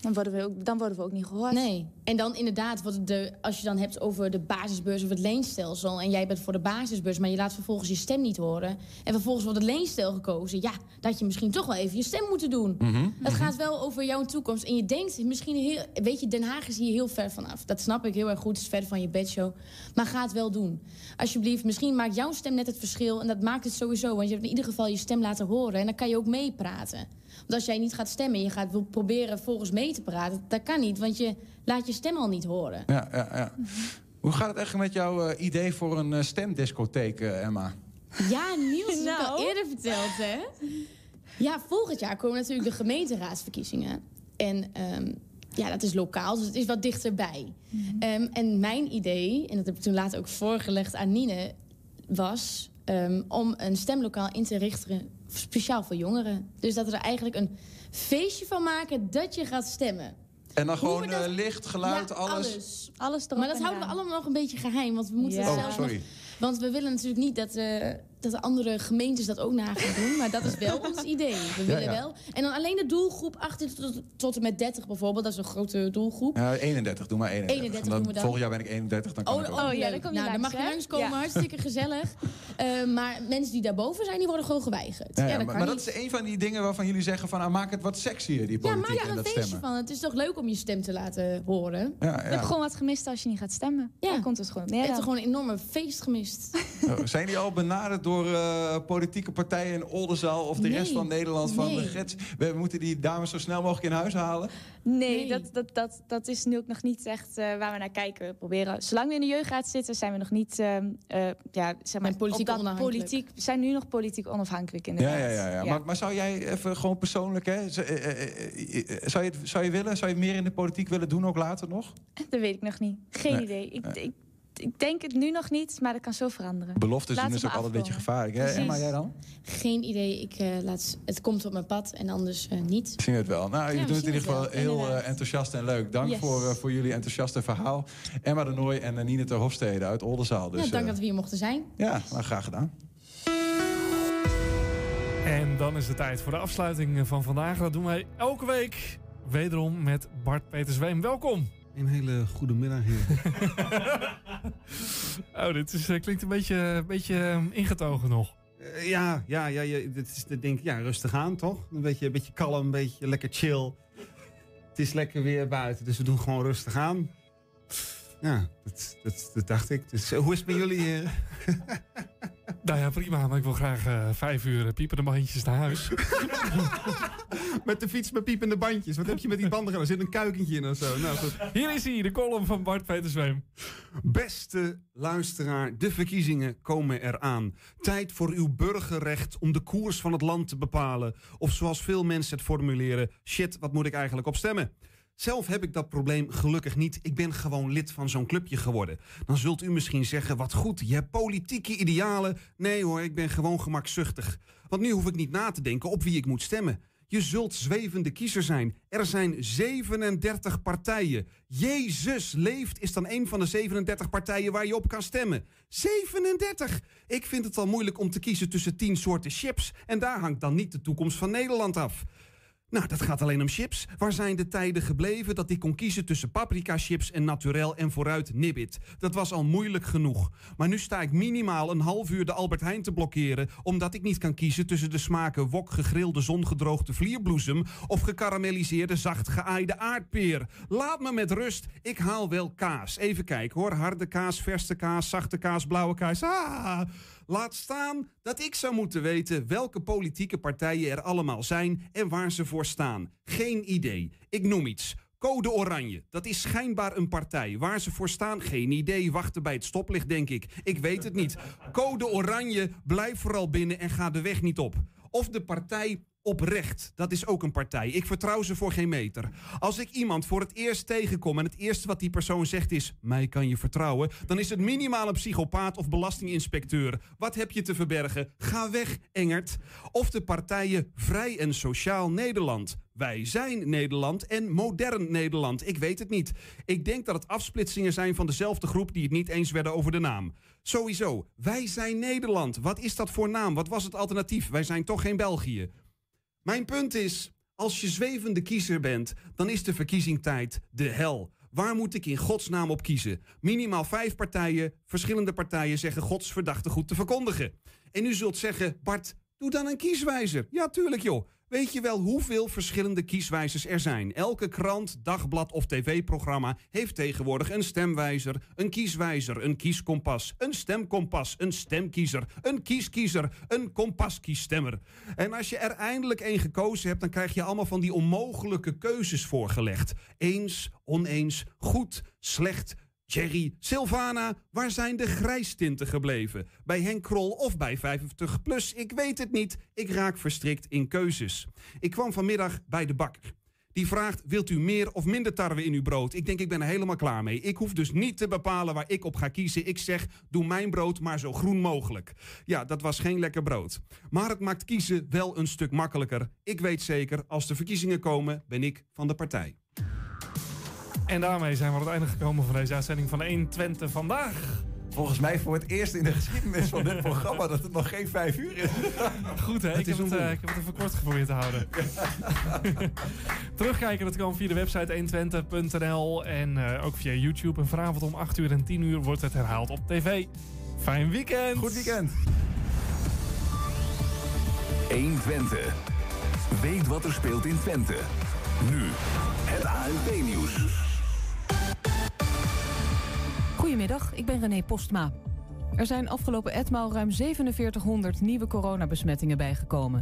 Dan worden we ook, dan worden we ook niet gehoord. Nee. En dan inderdaad, wat de, als je dan hebt over de basisbeurs of het leenstelsel... en jij bent voor de basisbeurs, maar je laat vervolgens je stem niet horen... en vervolgens wordt het leenstel gekozen... ja, dat had je misschien toch wel even je stem moeten doen. Mhm. Het gaat wel over jouw toekomst. En je denkt misschien heel... Weet je, Den Haag is hier heel ver vanaf. Dat snap ik heel erg goed. Het is ver van je bedshow. Maar ga het wel doen. Alsjeblieft, misschien maakt jouw stem net het verschil. En dat maakt het sowieso. Want je hebt in ieder geval je stem laten horen. En dan kan je ook meepraten. Want als jij niet gaat stemmen... en je gaat wil proberen volgens mee te praten... dat kan niet, want je laat je stem al niet horen. Ja, ja, ja. Hoe gaat het eigenlijk met jouw eh, idee voor een eh, stemdiscotheek, eh, Emma? Ja, Niels, dat heb ik al Nou. eerder verteld, hè? Ja, volgend jaar komen natuurlijk de gemeenteraadsverkiezingen. En ehm, ja, dat is lokaal, dus het is wat dichterbij. Ehm, en mijn idee, en dat heb ik toen later ook voorgelegd aan Nine... was ehm, om een stemlokaal in te richten speciaal voor jongeren. Dus dat we er eigenlijk een feestje van maken dat je gaat stemmen. En dan Hoe gewoon dat- eh, licht, geluid, Ja, alles. Alles erop Maar dat en houden we allemaal nog een beetje geheim. Want we moeten Ja. het Oh, zelfs sorry. nog... Want we willen natuurlijk niet dat... eh, dat de andere gemeentes dat ook na gaan doen. Maar dat is wel ons idee. We willen ja. wel. En dan alleen de doelgroep 18 tot, tot en met 30 bijvoorbeeld. Dat is een grote doelgroep. Ja, 31, doe maar 31. 31 Dan doen we dan. Volgend jaar ben ik 31, dan kan Oh, ik ook. oh, ja, dan kom je nou, dan langs, mag je langskomen, Ja. hartstikke gezellig. *laughs* Eh, maar mensen die daarboven zijn, die worden gewoon geweigerd. Ja, Ja, ja, dat maar, maar dat is een van die dingen waarvan jullie zeggen van... ah, maak het wat sexier, die Ja, politiek maak er en een feestje stemmen. van. Het is toch leuk om je stem te laten horen? Ja, Je hebt gewoon wat gemist als je niet gaat stemmen. Ja. Dan komt het gewoon Je hebt er dan. gewoon een enorme feest gemist. Oh, Zijn die al benaderd door eh, politieke partijen in Oldenzaal of de Nee. rest van Nederland? Van Nee. de gids, we moeten die dames zo snel mogelijk in huis halen? Nee, Dat, dat, dat, dat is nu ook nog niet echt eh, waar we naar kijken. We proberen, zolang we in de jeugdraad zitten, zijn we nog niet, ehm, eh, ja, zeg maar, politiek op dat politiek, we zijn nu nog politiek onafhankelijk Ja, inderdaad. ja, ja. ja. Maar, maar zou jij even gewoon persoonlijk, hè, zou, je, het- zou je willen, zou je meer in de politiek willen doen ook later nog? Dat weet ik nog niet. Geen Nee. idee. Ik, ik, ik denk het nu nog niet, maar dat kan zo veranderen. Beloftes doen is ook altijd een beetje gevaarlijk. Hè? Emma, jij dan? Geen idee. Ik, eh, laat, het komt op mijn pad en anders eh, niet. Zien we het wel. Nou, Ja, jullie we doen het in ieder geval wel, heel eh, enthousiast en leuk. Dank Yes. voor, eh, voor jullie enthousiaste verhaal. Emma de Nooy en Nina ter Hofstede uit Oldenzaal. Dus, ja, dank dat we hier mochten zijn. ja, nou, graag gedaan. En dan is het tijd voor de afsluiting van vandaag. Dat doen wij elke week. Wederom met Bart Petersweem. Welkom. Een hele goede middag hier. *laughs* oh, dit is, eh, klinkt een beetje, een beetje eh, ingetogen nog. Eh, ja, ja, ja, ja, dit is, dit denk ja, rustig aan toch? Een beetje, een beetje kalm, een beetje lekker chill. Het is lekker weer buiten, dus we doen gewoon rustig aan. Ja, dat, dat, dat dacht ik. Dus, eh, hoe is het met jullie, heren? *laughs* Nou ja, prima. Maar ik wil graag eh, vijf uur eh, piepende bandjes naar huis. *laughs* met de fiets met piepende bandjes. Wat heb je met die banden gedaan? Er zit een kuikentje in of zo. Nou, goed. Hier is hij, de column van Bart Petersweem. Beste luisteraar, de verkiezingen komen eraan. Tijd voor uw burgerrecht om de koers van het land te bepalen. Of zoals veel mensen het formuleren: shit, wat moet ik eigenlijk op stemmen? Zelf heb ik dat probleem gelukkig niet. Ik ben gewoon lid van zo'n clubje geworden. Dan zult u misschien zeggen: wat goed, je hebt politieke idealen. Nee hoor, ik ben gewoon gemakzuchtig. Want nu hoef ik niet na te denken op wie ik moet stemmen. Je zult zwevende kiezer zijn. Er zijn 37 partijen. Jezus leeft is dan een van de 37 partijen waar je op kan stemmen. 37! Ik vind het al moeilijk om te kiezen tussen 10 soorten chips. En daar hangt dan niet de toekomst van Nederland af. Nou, dat gaat alleen om chips. Waar zijn de tijden gebleven dat ik kon kiezen tussen paprika chips en naturel en vooruit nibbit? Dat was al moeilijk genoeg. Maar nu sta ik minimaal een half uur de Albert Heijn te blokkeren... omdat ik niet kan kiezen tussen de smaken wok gegrilde zongedroogde vlierbloesem... of gekarameliseerde zacht geaaide aardpeer. Laat me met rust, ik haal wel kaas. Even kijken hoor, harde kaas, verse kaas, zachte kaas, blauwe kaas. Ah, laat staan dat ik zou moeten weten welke politieke partijen er allemaal zijn en waar ze voor staan. Geen idee. Ik noem iets. Code Oranje, dat is schijnbaar een partij. Waar ze voor staan, geen idee. Wachten bij het stoplicht, denk ik. Ik weet het niet. Code Oranje, blijf vooral binnen en ga de weg niet op. Of de partij Oprecht, dat is ook een partij. Ik vertrouw ze voor geen meter. Als ik iemand voor het eerst tegenkom en het eerste wat die persoon zegt is: mij kan je vertrouwen, dan is het minimaal een psychopaat of belastinginspecteur. Wat heb je te verbergen? Ga weg, Engert. Of de partijen Vrij en Sociaal Nederland. Wij zijn Nederland en modern Nederland. Ik weet het niet. Ik denk dat het afsplitsingen zijn van dezelfde groep die het niet eens werden over de naam. Sowieso, wij zijn Nederland. Wat is dat voor naam? Wat was het alternatief? Wij zijn toch geen België. Mijn punt is, als je zwevende kiezer bent, dan is de verkiezingstijd de hel. Waar moet ik in godsnaam op kiezen? Minimaal vijf partijen, verschillende partijen zeggen godsverdachte goed te verkondigen. En u zult zeggen, Bart, doe dan een kieswijzer. Ja, tuurlijk joh. Weet je wel hoeveel verschillende kieswijzers er zijn? Elke krant, dagblad of tv-programma heeft tegenwoordig een stemwijzer, een kieswijzer, een kieskompas, een stemkompas, een stemkiezer, een kieskiezer, een kompaskiesstemmer. En als je er eindelijk één gekozen hebt, dan krijg je allemaal van die onmogelijke keuzes voorgelegd. Eens, oneens, goed, slecht, Jerry, Sylvana, waar zijn de grijstinten gebleven? Bij Henk Krol of bij 50 plus? Ik weet het niet. Ik raak verstrikt in keuzes. Ik kwam vanmiddag bij de bakker. Die vraagt, wilt u meer of minder tarwe in uw brood? Ik denk, ik ben er helemaal klaar mee. Ik hoef dus niet te bepalen waar ik op ga kiezen. Ik zeg, doe mijn brood maar zo groen mogelijk. Ja, dat was geen lekker brood. Maar het maakt kiezen wel een stuk makkelijker. Ik weet zeker, als de verkiezingen komen, ben ik van de partij. En daarmee zijn we aan het einde gekomen van deze uitzending van 120 vandaag. Volgens mij voor het eerst in de geschiedenis van dit programma dat het nog geen vijf uur is. *laughs* Goed hè, ik is heb, het, een eh, ik heb het even kort geprobeerd te houden. *laughs* Terugkijken, dat kan via de website 120.nl en eh, ook via YouTube. En vanavond om 8 uur en 10 uur wordt het herhaald op tv. Fijn weekend! Goed weekend! 120. Weet wat er speelt in Twente. Nu, het ANP-nieuws. Goedemiddag, ik ben René Postma. Er zijn afgelopen etmaal ruim 4700 nieuwe coronabesmettingen bijgekomen.